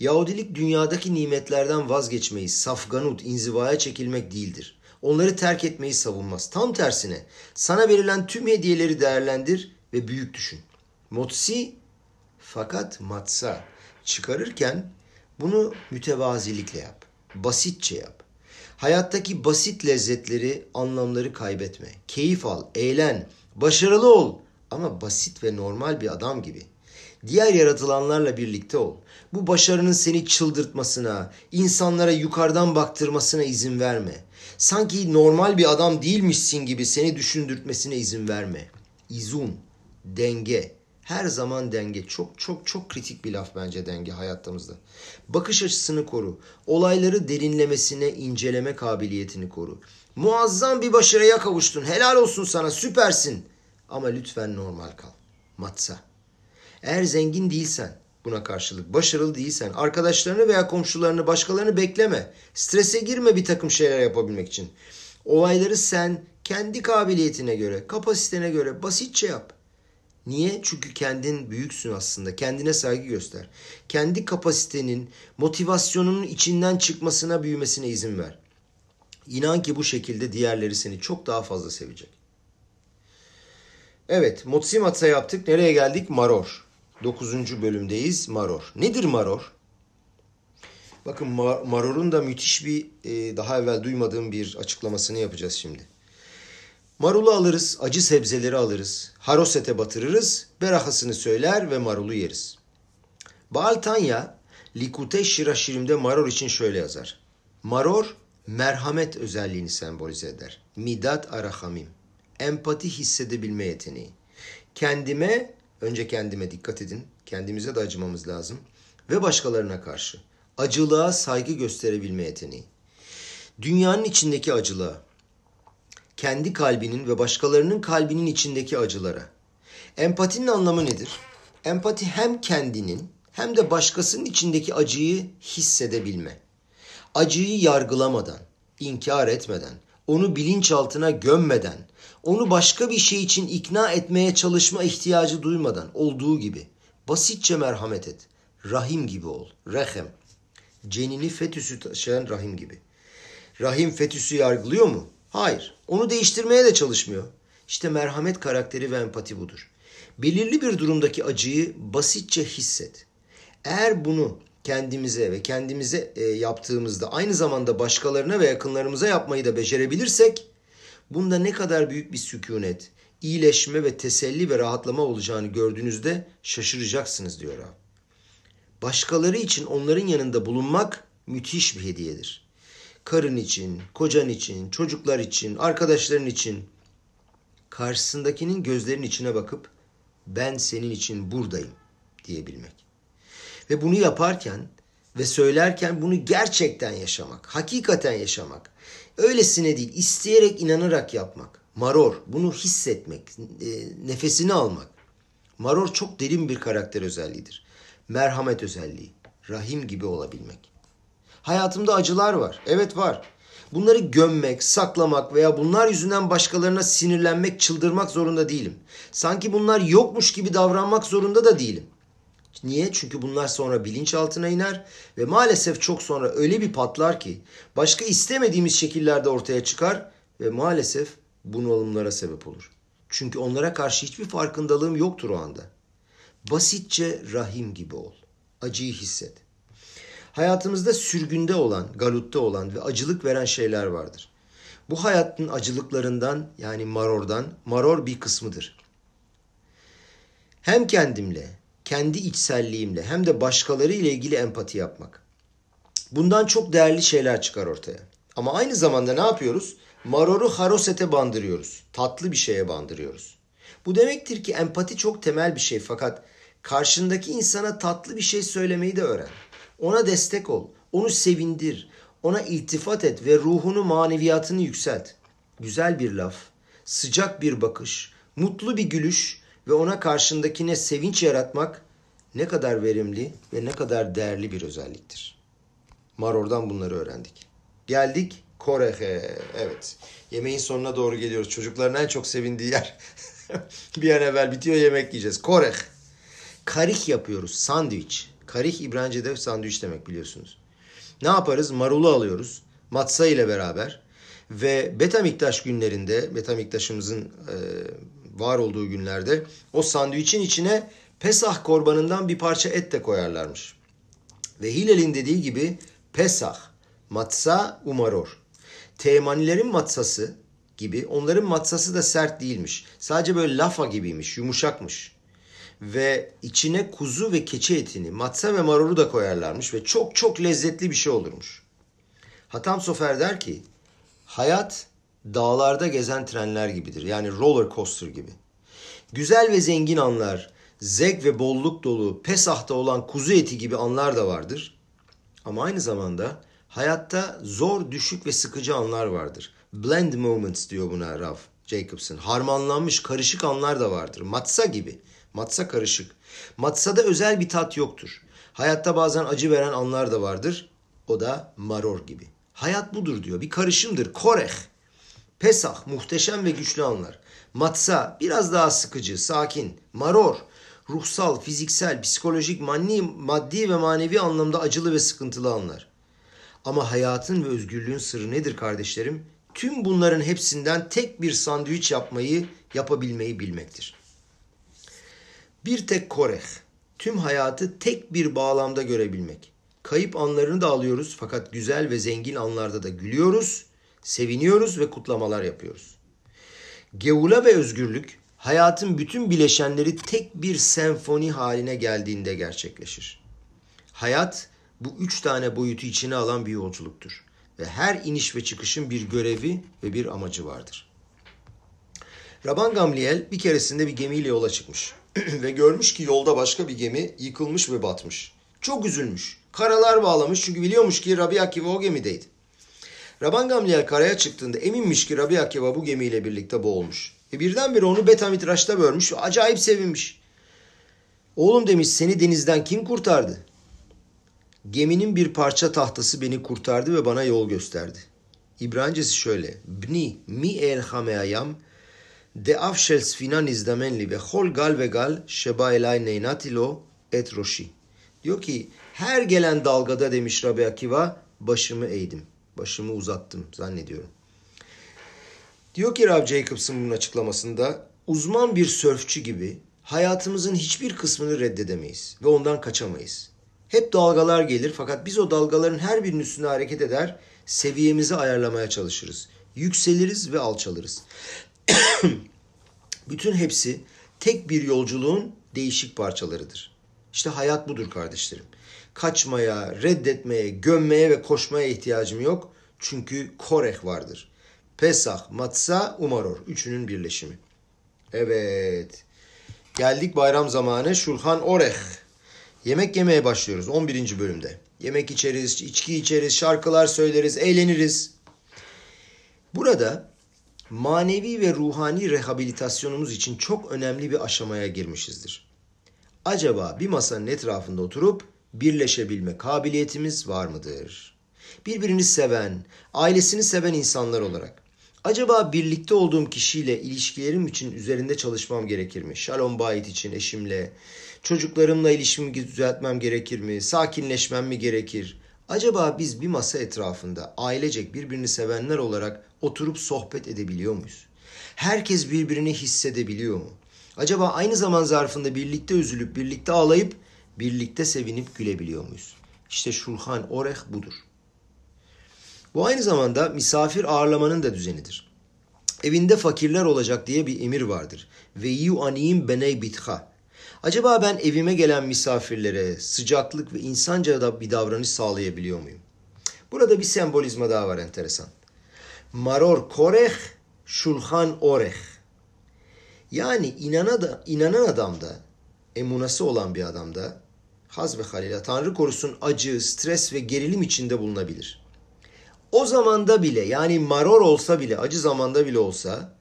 Yahudilik dünyadaki nimetlerden vazgeçmeyi, safganut, inzivaya çekilmek değildir. Onları terk etmeyi savunmaz. Tam tersine sana verilen tüm hediyeleri değerlendir ve büyük düşün. Motsi fakat matsa çıkarırken bunu mütevazilikle yap. Basitçe yap. Hayattaki basit lezzetleri, anlamları kaybetme. Keyif al, eğlen, başarılı ol ama basit ve normal bir adam gibi. Diğer yaratılanlarla birlikte ol. Bu başarının seni çıldırtmasına, insanlara yukarıdan baktırmasına izin verme. Sanki normal bir adam değilmişsin gibi seni düşündürtmesine izin verme. İzun, denge, her zaman denge. Çok çok çok kritik bir laf bence denge hayatımızda. Bakış açısını koru. Olayları derinlemesine inceleme kabiliyetini koru. Muazzam bir başarıya kavuştun. Helal olsun sana süpersin. Ama lütfen normal kal. Matsa. Eğer zengin değilsen, buna karşılık başarılı değilsen, arkadaşlarını veya komşularını, başkalarını bekleme. Strese girme bir takım şeyler yapabilmek için. Olayları sen kendi kabiliyetine göre, kapasitene göre basitçe yap. Niye? Çünkü kendin büyüksün aslında. Kendine saygı göster. Kendi kapasitenin, motivasyonunun içinden çıkmasına, büyümesine izin ver. İnan ki bu şekilde diğerleri seni çok daha fazla sevecek. Evet, Motsimatsa yaptık. Nereye geldik? Maror. 9. bölümdeyiz. Maror. Nedir maror? Bakın marorun da müthiş bir e, daha evvel duymadığım bir açıklamasını yapacağız şimdi. Marulu alırız, acı sebzeleri alırız, harosete batırırız, berahasını söyler ve marulu yeriz. Baal Tanya, Likute Şiraşirim'de maror için şöyle yazar. Maror, merhamet özelliğini sembolize eder. Midat arahamim, empati hissedebilme yeteneği. Kendime, önce kendime dikkat edin, kendimize de acımamız lazım ve başkalarına karşı. Acılığa saygı gösterebilme yeteneği. Dünyanın içindeki acılığa, kendi kalbinin ve başkalarının kalbinin içindeki acılara. Empatinin anlamı nedir? Empati hem kendinin hem de başkasının içindeki acıyı hissedebilme. Acıyı yargılamadan, inkar etmeden, onu bilinçaltına gömmeden, onu başka bir şey için ikna etmeye çalışma ihtiyacı duymadan olduğu gibi basitçe merhamet et. Rahim gibi ol. Rehem. Cenini fetüsü taşıyan rahim gibi. Rahim fetüsü yargılıyor mu? Hayır. Onu değiştirmeye de çalışmıyor. İşte merhamet karakteri ve empati budur. Belirli bir durumdaki acıyı basitçe hisset. Eğer bunu kendimize ve kendimize e, yaptığımızda aynı zamanda başkalarına ve yakınlarımıza yapmayı da becerebilirsek bunda ne kadar büyük bir sükunet, iyileşme ve teselli ve rahatlama olacağını gördüğünüzde şaşıracaksınız diyor abi. Başkaları için onların yanında bulunmak müthiş bir hediyedir karın için, kocan için, çocuklar için, arkadaşların için karşısındakinin gözlerinin içine bakıp ben senin için buradayım diyebilmek. Ve bunu yaparken ve söylerken bunu gerçekten yaşamak, hakikaten yaşamak. Öylesine değil, isteyerek, inanarak yapmak. Maror, bunu hissetmek, e, nefesini almak. Maror çok derin bir karakter özelliğidir. Merhamet özelliği, rahim gibi olabilmek. Hayatımda acılar var. Evet var. Bunları gömmek, saklamak veya bunlar yüzünden başkalarına sinirlenmek, çıldırmak zorunda değilim. Sanki bunlar yokmuş gibi davranmak zorunda da değilim. Niye? Çünkü bunlar sonra bilinçaltına iner ve maalesef çok sonra öyle bir patlar ki başka istemediğimiz şekillerde ortaya çıkar ve maalesef bunalımlara sebep olur. Çünkü onlara karşı hiçbir farkındalığım yoktur o anda. Basitçe rahim gibi ol. Acıyı hisset. Hayatımızda sürgünde olan, galutta olan ve acılık veren şeyler vardır. Bu hayatın acılıklarından yani marordan, maror bir kısmıdır. Hem kendimle, kendi içselliğimle hem de başkaları ile ilgili empati yapmak. Bundan çok değerli şeyler çıkar ortaya. Ama aynı zamanda ne yapıyoruz? Maroru harosete bandırıyoruz. Tatlı bir şeye bandırıyoruz. Bu demektir ki empati çok temel bir şey fakat karşındaki insana tatlı bir şey söylemeyi de öğren. Ona destek ol, onu sevindir, ona iltifat et ve ruhunu, maneviyatını yükselt. Güzel bir laf, sıcak bir bakış, mutlu bir gülüş ve ona karşındakine sevinç yaratmak ne kadar verimli ve ne kadar değerli bir özelliktir. Maror'dan bunları öğrendik. Geldik Korehe. Evet. Yemeğin sonuna doğru geliyoruz. Çocukların en çok sevindiği yer. bir an evvel bitiyor yemek yiyeceğiz. Koreh. Karih yapıyoruz. Sandviç. Karih İbranice'de sandviç demek biliyorsunuz. Ne yaparız? Marulu alıyoruz. Matsa ile beraber. Ve Betamiktaş günlerinde, Betamiktaş'ımızın e, var olduğu günlerde o sandviçin içine Pesah korbanından bir parça et de koyarlarmış. Ve Hilal'in dediği gibi Pesah, matsa, umaror. Teğmanilerin matsası gibi onların matsası da sert değilmiş. Sadece böyle lafa gibiymiş, yumuşakmış. Ve içine kuzu ve keçi etini, matsa ve maroru da koyarlarmış ve çok çok lezzetli bir şey olurmuş. Hatam Sofer der ki, hayat dağlarda gezen trenler gibidir. Yani roller coaster gibi. Güzel ve zengin anlar, zevk ve bolluk dolu, Pesah'ta olan kuzu eti gibi anlar da vardır. Ama aynı zamanda hayatta zor, düşük ve sıkıcı anlar vardır. Blend moments diyor buna Ralph Jacobson. Harmanlanmış, karışık anlar da vardır. Matsa gibi. Matsa karışık. Matsada özel bir tat yoktur. Hayatta bazen acı veren anlar da vardır. O da maror gibi. Hayat budur diyor. Bir karışımdır. Koreh. Pesah muhteşem ve güçlü anlar. Matsa biraz daha sıkıcı, sakin. Maror ruhsal, fiziksel, psikolojik, maddi, maddi ve manevi anlamda acılı ve sıkıntılı anlar. Ama hayatın ve özgürlüğün sırrı nedir kardeşlerim? Tüm bunların hepsinden tek bir sandviç yapmayı, yapabilmeyi bilmektir. Bir tek koreh, tüm hayatı tek bir bağlamda görebilmek. Kayıp anlarını da alıyoruz fakat güzel ve zengin anlarda da gülüyoruz, seviniyoruz ve kutlamalar yapıyoruz. Geula ve özgürlük hayatın bütün bileşenleri tek bir senfoni haline geldiğinde gerçekleşir. Hayat bu üç tane boyutu içine alan bir yolculuktur. Ve her iniş ve çıkışın bir görevi ve bir amacı vardır. Raban Gamliel bir keresinde bir gemiyle yola çıkmış. Ve görmüş ki yolda başka bir gemi yıkılmış ve batmış. Çok üzülmüş. Karalar bağlamış çünkü biliyormuş ki Rabbi Akiva o gemideydi. Raban Gamliel karaya çıktığında eminmiş ki Rabbi Akiva bu gemiyle birlikte boğulmuş. E birdenbire onu Betamitraş'ta görmüş. Acayip sevinmiş. Oğlum demiş seni denizden kim kurtardı? Geminin bir parça tahtası beni kurtardı ve bana yol gösterdi. İbranicesi şöyle. Bni mi el hameayam de afşel sfina nizdamenli ve hol gal ve gal şeba elay neynatilo et roşi. Diyor ki her gelen dalgada demiş Rabbi Akiva başımı eğdim. Başımı uzattım zannediyorum. Diyor ki Rob Jacobson bunun açıklamasında uzman bir sörfçü gibi hayatımızın hiçbir kısmını reddedemeyiz ve ondan kaçamayız. Hep dalgalar gelir fakat biz o dalgaların her birinin üstünde hareket eder, seviyemizi ayarlamaya çalışırız. Yükseliriz ve alçalırız. Bütün hepsi tek bir yolculuğun değişik parçalarıdır. İşte hayat budur kardeşlerim. Kaçmaya, reddetmeye, gömmeye ve koşmaya ihtiyacım yok. Çünkü koreh vardır. Pesah, Matsa, Umaror. Üçünün birleşimi. Evet. Geldik bayram zamanı. Şulhan Oreh. Yemek yemeye başlıyoruz 11. bölümde. Yemek içeriz, içki içeriz, şarkılar söyleriz, eğleniriz. Burada manevi ve ruhani rehabilitasyonumuz için çok önemli bir aşamaya girmişizdir. Acaba bir masanın etrafında oturup birleşebilme kabiliyetimiz var mıdır? Birbirini seven, ailesini seven insanlar olarak Acaba birlikte olduğum kişiyle ilişkilerim için üzerinde çalışmam gerekir mi? Shalom bayit için eşimle, çocuklarımla ilişkimi düzeltmem gerekir mi? Sakinleşmem mi gerekir? Acaba biz bir masa etrafında ailecek birbirini sevenler olarak oturup sohbet edebiliyor muyuz? Herkes birbirini hissedebiliyor mu? Acaba aynı zaman zarfında birlikte üzülüp birlikte ağlayıp birlikte sevinip gülebiliyor muyuz? İşte Şulhan Oreh budur. Bu aynı zamanda misafir ağırlamanın da düzenidir. Evinde fakirler olacak diye bir emir vardır. Ve yu aniyim beney bitha. Acaba ben evime gelen misafirlere sıcaklık ve insanca da bir davranış sağlayabiliyor muyum? Burada bir sembolizma daha var enteresan. Maror koreh, şulhan oreh. Yani inana da, inanan adamda, emunası olan bir adamda, haz ve halila, Tanrı korusun acı, stres ve gerilim içinde bulunabilir. O zamanda bile yani maror olsa bile, acı zamanda bile olsa,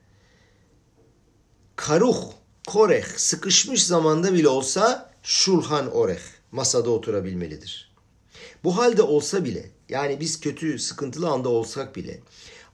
karuh, koreh, sıkışmış zamanda bile olsa, şulhan oreh, masada oturabilmelidir. Bu halde olsa bile, yani biz kötü, sıkıntılı anda olsak bile,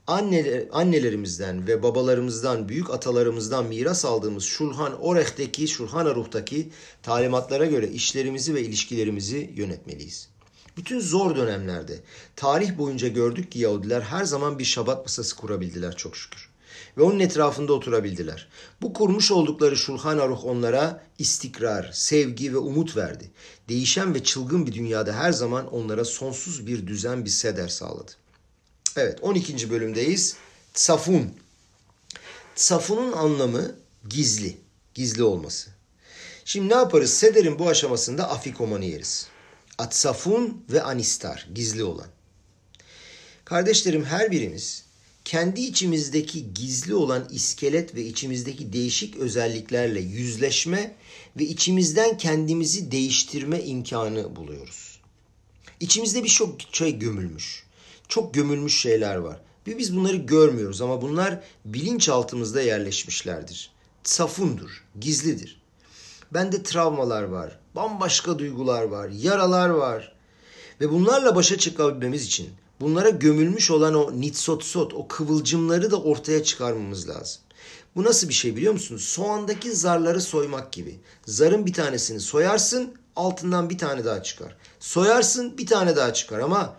anneler, annelerimizden ve babalarımızdan, büyük atalarımızdan miras aldığımız Şulhan Oreh'teki, Şulhan Aruh'taki talimatlara göre işlerimizi ve ilişkilerimizi yönetmeliyiz. Bütün zor dönemlerde tarih boyunca gördük ki Yahudiler her zaman bir şabat masası kurabildiler çok şükür. Ve onun etrafında oturabildiler. Bu kurmuş oldukları Şulhan Aruh onlara istikrar, sevgi ve umut verdi. Değişen ve çılgın bir dünyada her zaman onlara sonsuz bir düzen, bir seder sağladı. Evet 12. bölümdeyiz. Tsafun. Tsafun'un anlamı gizli. Gizli olması. Şimdi ne yaparız? Seder'in bu aşamasında afikomanı yeriz. Atsafun ve anistar. Gizli olan. Kardeşlerim her birimiz kendi içimizdeki gizli olan iskelet ve içimizdeki değişik özelliklerle yüzleşme ve içimizden kendimizi değiştirme imkanı buluyoruz. İçimizde birçok şey gömülmüş çok gömülmüş şeyler var. Biz bunları görmüyoruz ama bunlar bilinçaltımızda yerleşmişlerdir. Safundur, gizlidir. Bende travmalar var, bambaşka duygular var, yaralar var. Ve bunlarla başa çıkabilmemiz için bunlara gömülmüş olan o nitsotsot, o kıvılcımları da ortaya çıkarmamız lazım. Bu nasıl bir şey biliyor musunuz? Soğandaki zarları soymak gibi. Zarın bir tanesini soyarsın, altından bir tane daha çıkar. Soyarsın, bir tane daha çıkar ama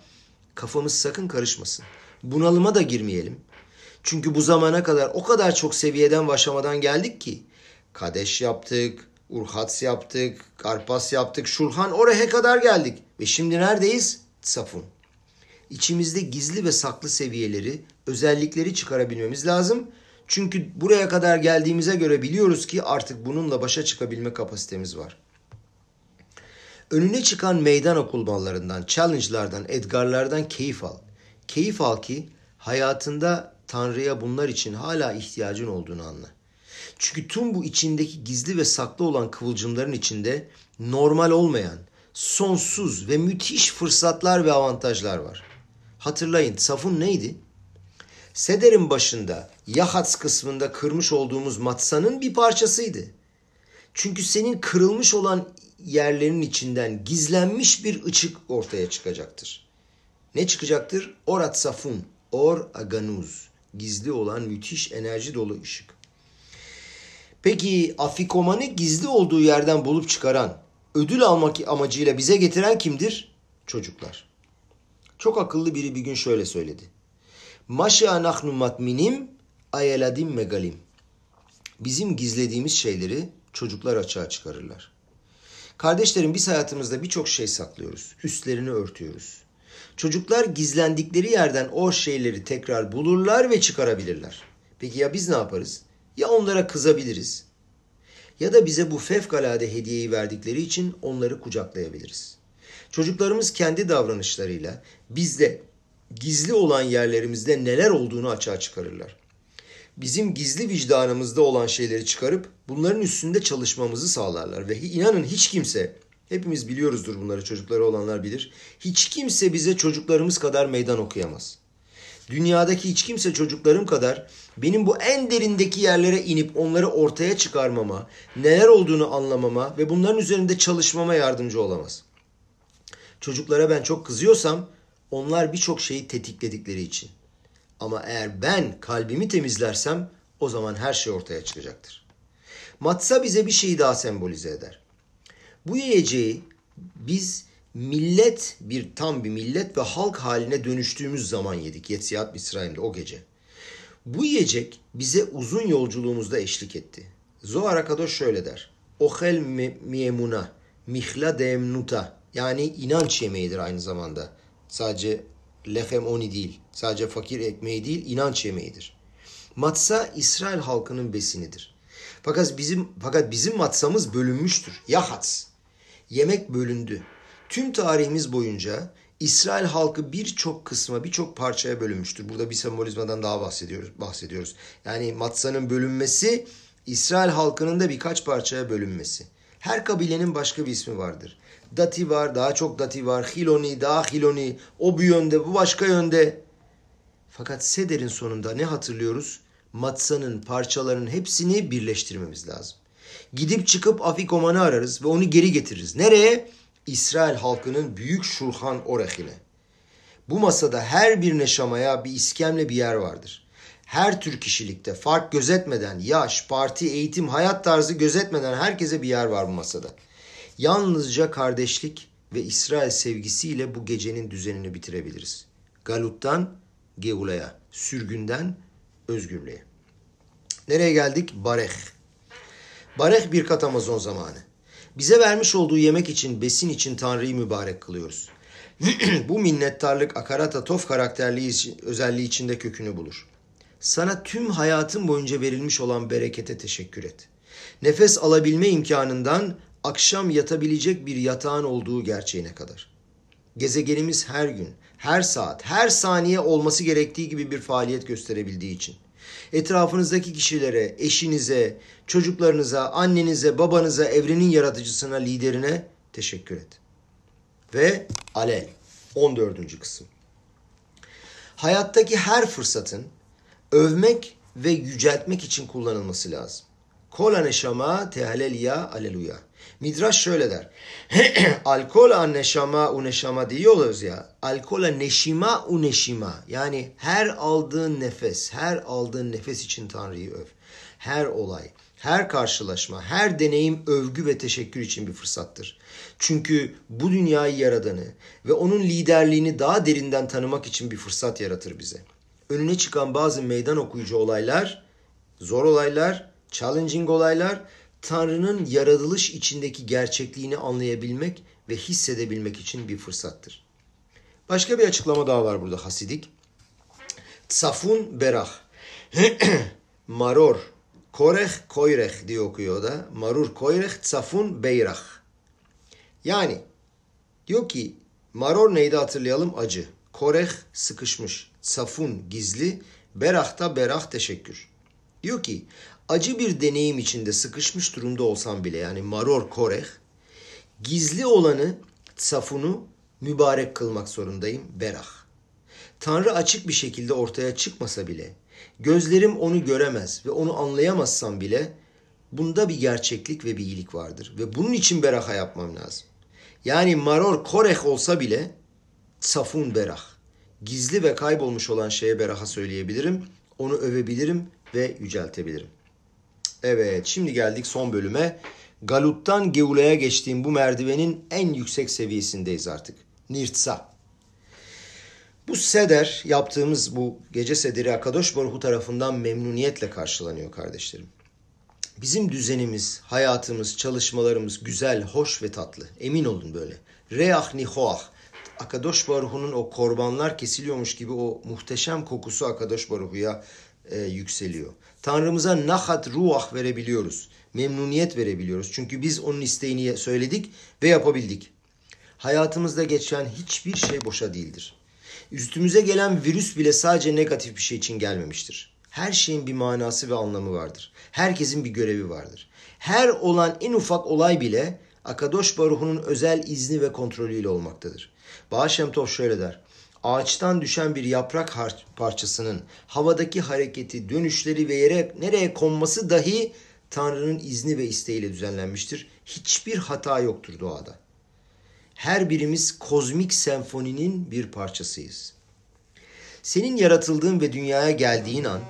Kafamız sakın karışmasın. Bunalıma da girmeyelim. Çünkü bu zamana kadar o kadar çok seviyeden başlamadan geldik ki. Kadeş yaptık, Urhats yaptık, Karpas yaptık, Şulhan oraya kadar geldik. Ve şimdi neredeyiz? Safun. İçimizde gizli ve saklı seviyeleri, özellikleri çıkarabilmemiz lazım. Çünkü buraya kadar geldiğimize göre biliyoruz ki artık bununla başa çıkabilme kapasitemiz var. Önüne çıkan meydan okulmalarından, challenge'lardan, edgarlardan keyif al. Keyif al ki hayatında Tanrı'ya bunlar için hala ihtiyacın olduğunu anla. Çünkü tüm bu içindeki gizli ve saklı olan kıvılcımların içinde normal olmayan, sonsuz ve müthiş fırsatlar ve avantajlar var. Hatırlayın Safun neydi? Seder'in başında Yahats kısmında kırmış olduğumuz matsanın bir parçasıydı. Çünkü senin kırılmış olan yerlerin içinden gizlenmiş bir ışık ortaya çıkacaktır. Ne çıkacaktır? Orat safun, or aganuz. Gizli olan müthiş enerji dolu ışık. Peki afikomanı gizli olduğu yerden bulup çıkaran, ödül almak amacıyla bize getiren kimdir? Çocuklar. Çok akıllı biri bir gün şöyle söyledi. Maşa nahnu matminim ayeladim megalim. Bizim gizlediğimiz şeyleri çocuklar açığa çıkarırlar. Kardeşlerim biz hayatımızda birçok şey saklıyoruz. Üstlerini örtüyoruz. Çocuklar gizlendikleri yerden o şeyleri tekrar bulurlar ve çıkarabilirler. Peki ya biz ne yaparız? Ya onlara kızabiliriz ya da bize bu fevkalade hediyeyi verdikleri için onları kucaklayabiliriz. Çocuklarımız kendi davranışlarıyla bizde gizli olan yerlerimizde neler olduğunu açığa çıkarırlar bizim gizli vicdanımızda olan şeyleri çıkarıp bunların üstünde çalışmamızı sağlarlar. Ve inanın hiç kimse, hepimiz biliyoruzdur bunları çocukları olanlar bilir. Hiç kimse bize çocuklarımız kadar meydan okuyamaz. Dünyadaki hiç kimse çocuklarım kadar benim bu en derindeki yerlere inip onları ortaya çıkarmama, neler olduğunu anlamama ve bunların üzerinde çalışmama yardımcı olamaz. Çocuklara ben çok kızıyorsam onlar birçok şeyi tetikledikleri için. Ama eğer ben kalbimi temizlersem o zaman her şey ortaya çıkacaktır. Matsa bize bir şeyi daha sembolize eder. Bu yiyeceği biz millet bir tam bir millet ve halk haline dönüştüğümüz zaman yedik. Yetsiyat Misraim'de o gece. Bu yiyecek bize uzun yolculuğumuzda eşlik etti. Zohar Akadosh şöyle der. Ohel miemuna, mihla demnuta. Yani inanç yemeğidir aynı zamanda. Sadece lehem oni değil, sadece fakir ekmeği değil, inanç yemeğidir. Matsa İsrail halkının besinidir. Fakat bizim fakat bizim matsamız bölünmüştür. Yahats. Yemek bölündü. Tüm tarihimiz boyunca İsrail halkı birçok kısma, birçok parçaya bölünmüştür. Burada bir sembolizmadan daha bahsediyoruz. bahsediyoruz. Yani matsanın bölünmesi, İsrail halkının da birkaç parçaya bölünmesi. Her kabilenin başka bir ismi vardır. Dati var, daha çok dati var. Hiloni, daha hiloni. O bir yönde, bu başka yönde. Fakat Seder'in sonunda ne hatırlıyoruz? Matsanın parçalarının hepsini birleştirmemiz lazım. Gidip çıkıp Afikoman'ı ararız ve onu geri getiririz. Nereye? İsrail halkının büyük Şurhan Orehine. Bu masada her bir neşamaya bir iskemle bir yer vardır. Her tür kişilikte fark gözetmeden, yaş, parti, eğitim, hayat tarzı gözetmeden herkese bir yer var bu masada. Yalnızca kardeşlik ve İsrail sevgisiyle bu gecenin düzenini bitirebiliriz. Galut'tan Geula'ya, sürgünden özgürlüğe. Nereye geldik? Bareh. Bareh bir kat Amazon zamanı. Bize vermiş olduğu yemek için, besin için Tanrı'yı mübarek kılıyoruz. Bu minnettarlık Akarata Tof karakterli özelliği içinde kökünü bulur. Sana tüm hayatın boyunca verilmiş olan berekete teşekkür et. Nefes alabilme imkanından akşam yatabilecek bir yatağın olduğu gerçeğine kadar. Gezegenimiz her gün, her saat, her saniye olması gerektiği gibi bir faaliyet gösterebildiği için. Etrafınızdaki kişilere, eşinize, çocuklarınıza, annenize, babanıza, evrenin yaratıcısına, liderine teşekkür et. Ve alel 14. kısım. Hayattaki her fırsatın övmek ve yüceltmek için kullanılması lazım. Kola neşama tehaleliya aleluya. Midraş şöyle der. Alkola neşama u neşama diyoruz ya. Alkola neşima u neşima. Yani her aldığın nefes, her aldığın nefes için Tanrı'yı öv. Her olay, her karşılaşma, her deneyim övgü ve teşekkür için bir fırsattır. Çünkü bu dünyayı yaradanı ve onun liderliğini daha derinden tanımak için bir fırsat yaratır bize. Önüne çıkan bazı meydan okuyucu olaylar, zor olaylar, challenging olaylar Tanrı'nın yaratılış içindeki gerçekliğini anlayabilmek ve hissedebilmek için bir fırsattır. Başka bir açıklama daha var burada Hasidik. Tsafun berah. Maror koreh koyreh diye okuyor da. Marur koyreh tsafun beyrah. Yani diyor ki maror neydi hatırlayalım acı. Koreh sıkışmış. Tsafun gizli. Berah da berah teşekkür. Diyor ki acı bir deneyim içinde sıkışmış durumda olsam bile yani maror koreh gizli olanı safunu mübarek kılmak zorundayım berah. Tanrı açık bir şekilde ortaya çıkmasa bile gözlerim onu göremez ve onu anlayamazsam bile bunda bir gerçeklik ve bir iyilik vardır ve bunun için beraha yapmam lazım. Yani maror koreh olsa bile safun berah. Gizli ve kaybolmuş olan şeye beraha söyleyebilirim, onu övebilirim ve yüceltebilirim. Evet şimdi geldik son bölüme. Galut'tan Geula'ya geçtiğim bu merdivenin en yüksek seviyesindeyiz artık. Nirtsa. Bu seder yaptığımız bu gece sederi Akadosh Baruhu tarafından memnuniyetle karşılanıyor kardeşlerim. Bizim düzenimiz, hayatımız, çalışmalarımız güzel, hoş ve tatlı. Emin olun böyle. Reah nihoah. Akadosh Baruhu'nun o korbanlar kesiliyormuş gibi o muhteşem kokusu Akadosh Baruhu'ya e, yükseliyor. Tanrımıza nahat ruah verebiliyoruz. Memnuniyet verebiliyoruz. Çünkü biz onun isteğini söyledik ve yapabildik. Hayatımızda geçen hiçbir şey boşa değildir. Üstümüze gelen virüs bile sadece negatif bir şey için gelmemiştir. Her şeyin bir manası ve anlamı vardır. Herkesin bir görevi vardır. Her olan en ufak olay bile Akadosh Baruhu'nun özel izni ve kontrolüyle olmaktadır. Bağışem Tov şöyle der ağaçtan düşen bir yaprak parçasının havadaki hareketi, dönüşleri ve yere nereye konması dahi Tanrı'nın izni ve isteğiyle düzenlenmiştir. Hiçbir hata yoktur doğada. Her birimiz kozmik senfoninin bir parçasıyız. Senin yaratıldığın ve dünyaya geldiğin an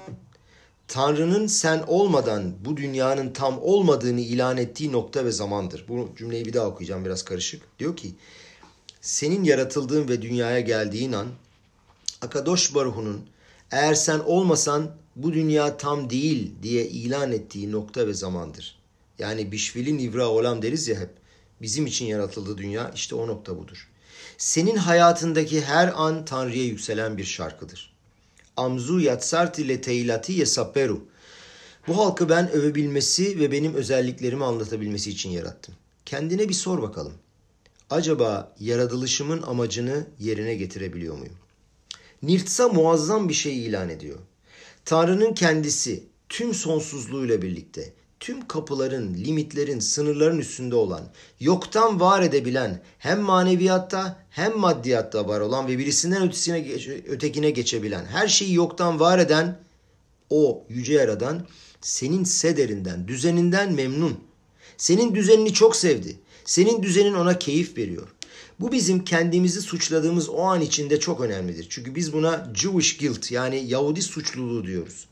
Tanrı'nın sen olmadan bu dünyanın tam olmadığını ilan ettiği nokta ve zamandır. Bu cümleyi bir daha okuyacağım biraz karışık. Diyor ki senin yaratıldığın ve dünyaya geldiğin an Akadosh Baruhu'nun eğer sen olmasan bu dünya tam değil diye ilan ettiği nokta ve zamandır. Yani bişvili nivra olam deriz ya hep. Bizim için yaratıldı dünya işte o nokta budur. Senin hayatındaki her an Tanrı'ya yükselen bir şarkıdır. Amzu yatsart ile teilati yesaperu. Bu halkı ben övebilmesi ve benim özelliklerimi anlatabilmesi için yarattım. Kendine bir sor bakalım. Acaba yaratılışımın amacını yerine getirebiliyor muyum? Nirtsa muazzam bir şey ilan ediyor. Tanrı'nın kendisi tüm sonsuzluğuyla birlikte tüm kapıların, limitlerin, sınırların üstünde olan, yoktan var edebilen, hem maneviyatta hem maddiyatta var olan ve birisinden ötesine, ötekine geçebilen, her şeyi yoktan var eden o yüce yaradan senin sederinden, düzeninden memnun. Senin düzenini çok sevdi. Senin düzenin ona keyif veriyor. Bu bizim kendimizi suçladığımız o an içinde çok önemlidir. Çünkü biz buna Jewish guilt yani Yahudi suçluluğu diyoruz.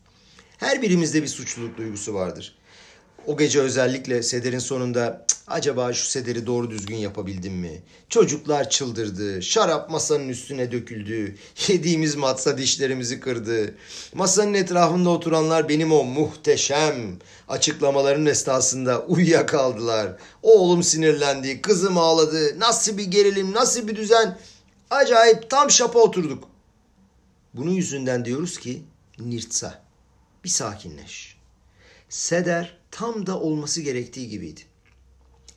Her birimizde bir suçluluk duygusu vardır. O gece özellikle sederin sonunda acaba şu sederi doğru düzgün yapabildim mi? Çocuklar çıldırdı, şarap masanın üstüne döküldü, yediğimiz matsa dişlerimizi kırdı. Masanın etrafında oturanlar benim o muhteşem açıklamaların esnasında uyuyakaldılar. Oğlum sinirlendi, kızım ağladı, nasıl bir gerilim, nasıl bir düzen. Acayip tam şapa oturduk. Bunun yüzünden diyoruz ki nirtsa, bir sakinleş. Seder tam da olması gerektiği gibiydi.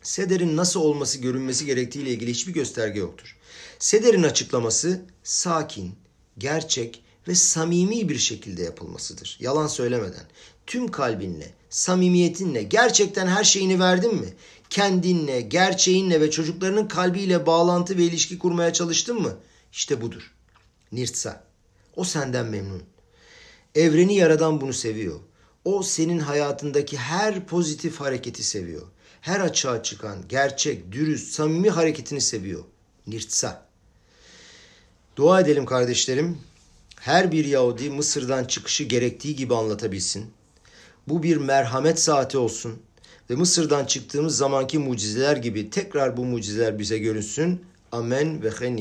Seder'in nasıl olması görünmesi gerektiği ile ilgili hiçbir gösterge yoktur. Seder'in açıklaması sakin, gerçek ve samimi bir şekilde yapılmasıdır. Yalan söylemeden. Tüm kalbinle, samimiyetinle gerçekten her şeyini verdin mi? Kendinle, gerçeğinle ve çocuklarının kalbiyle bağlantı ve ilişki kurmaya çalıştın mı? İşte budur. Nirtsa. O senden memnun. Evreni yaradan bunu seviyor. O senin hayatındaki her pozitif hareketi seviyor. Her açığa çıkan, gerçek, dürüst, samimi hareketini seviyor. Nirtsa. Dua edelim kardeşlerim. Her bir Yahudi Mısır'dan çıkışı gerektiği gibi anlatabilsin. Bu bir merhamet saati olsun ve Mısır'dan çıktığımız zamanki mucizeler gibi tekrar bu mucizeler bize görünsün. Amen ve hen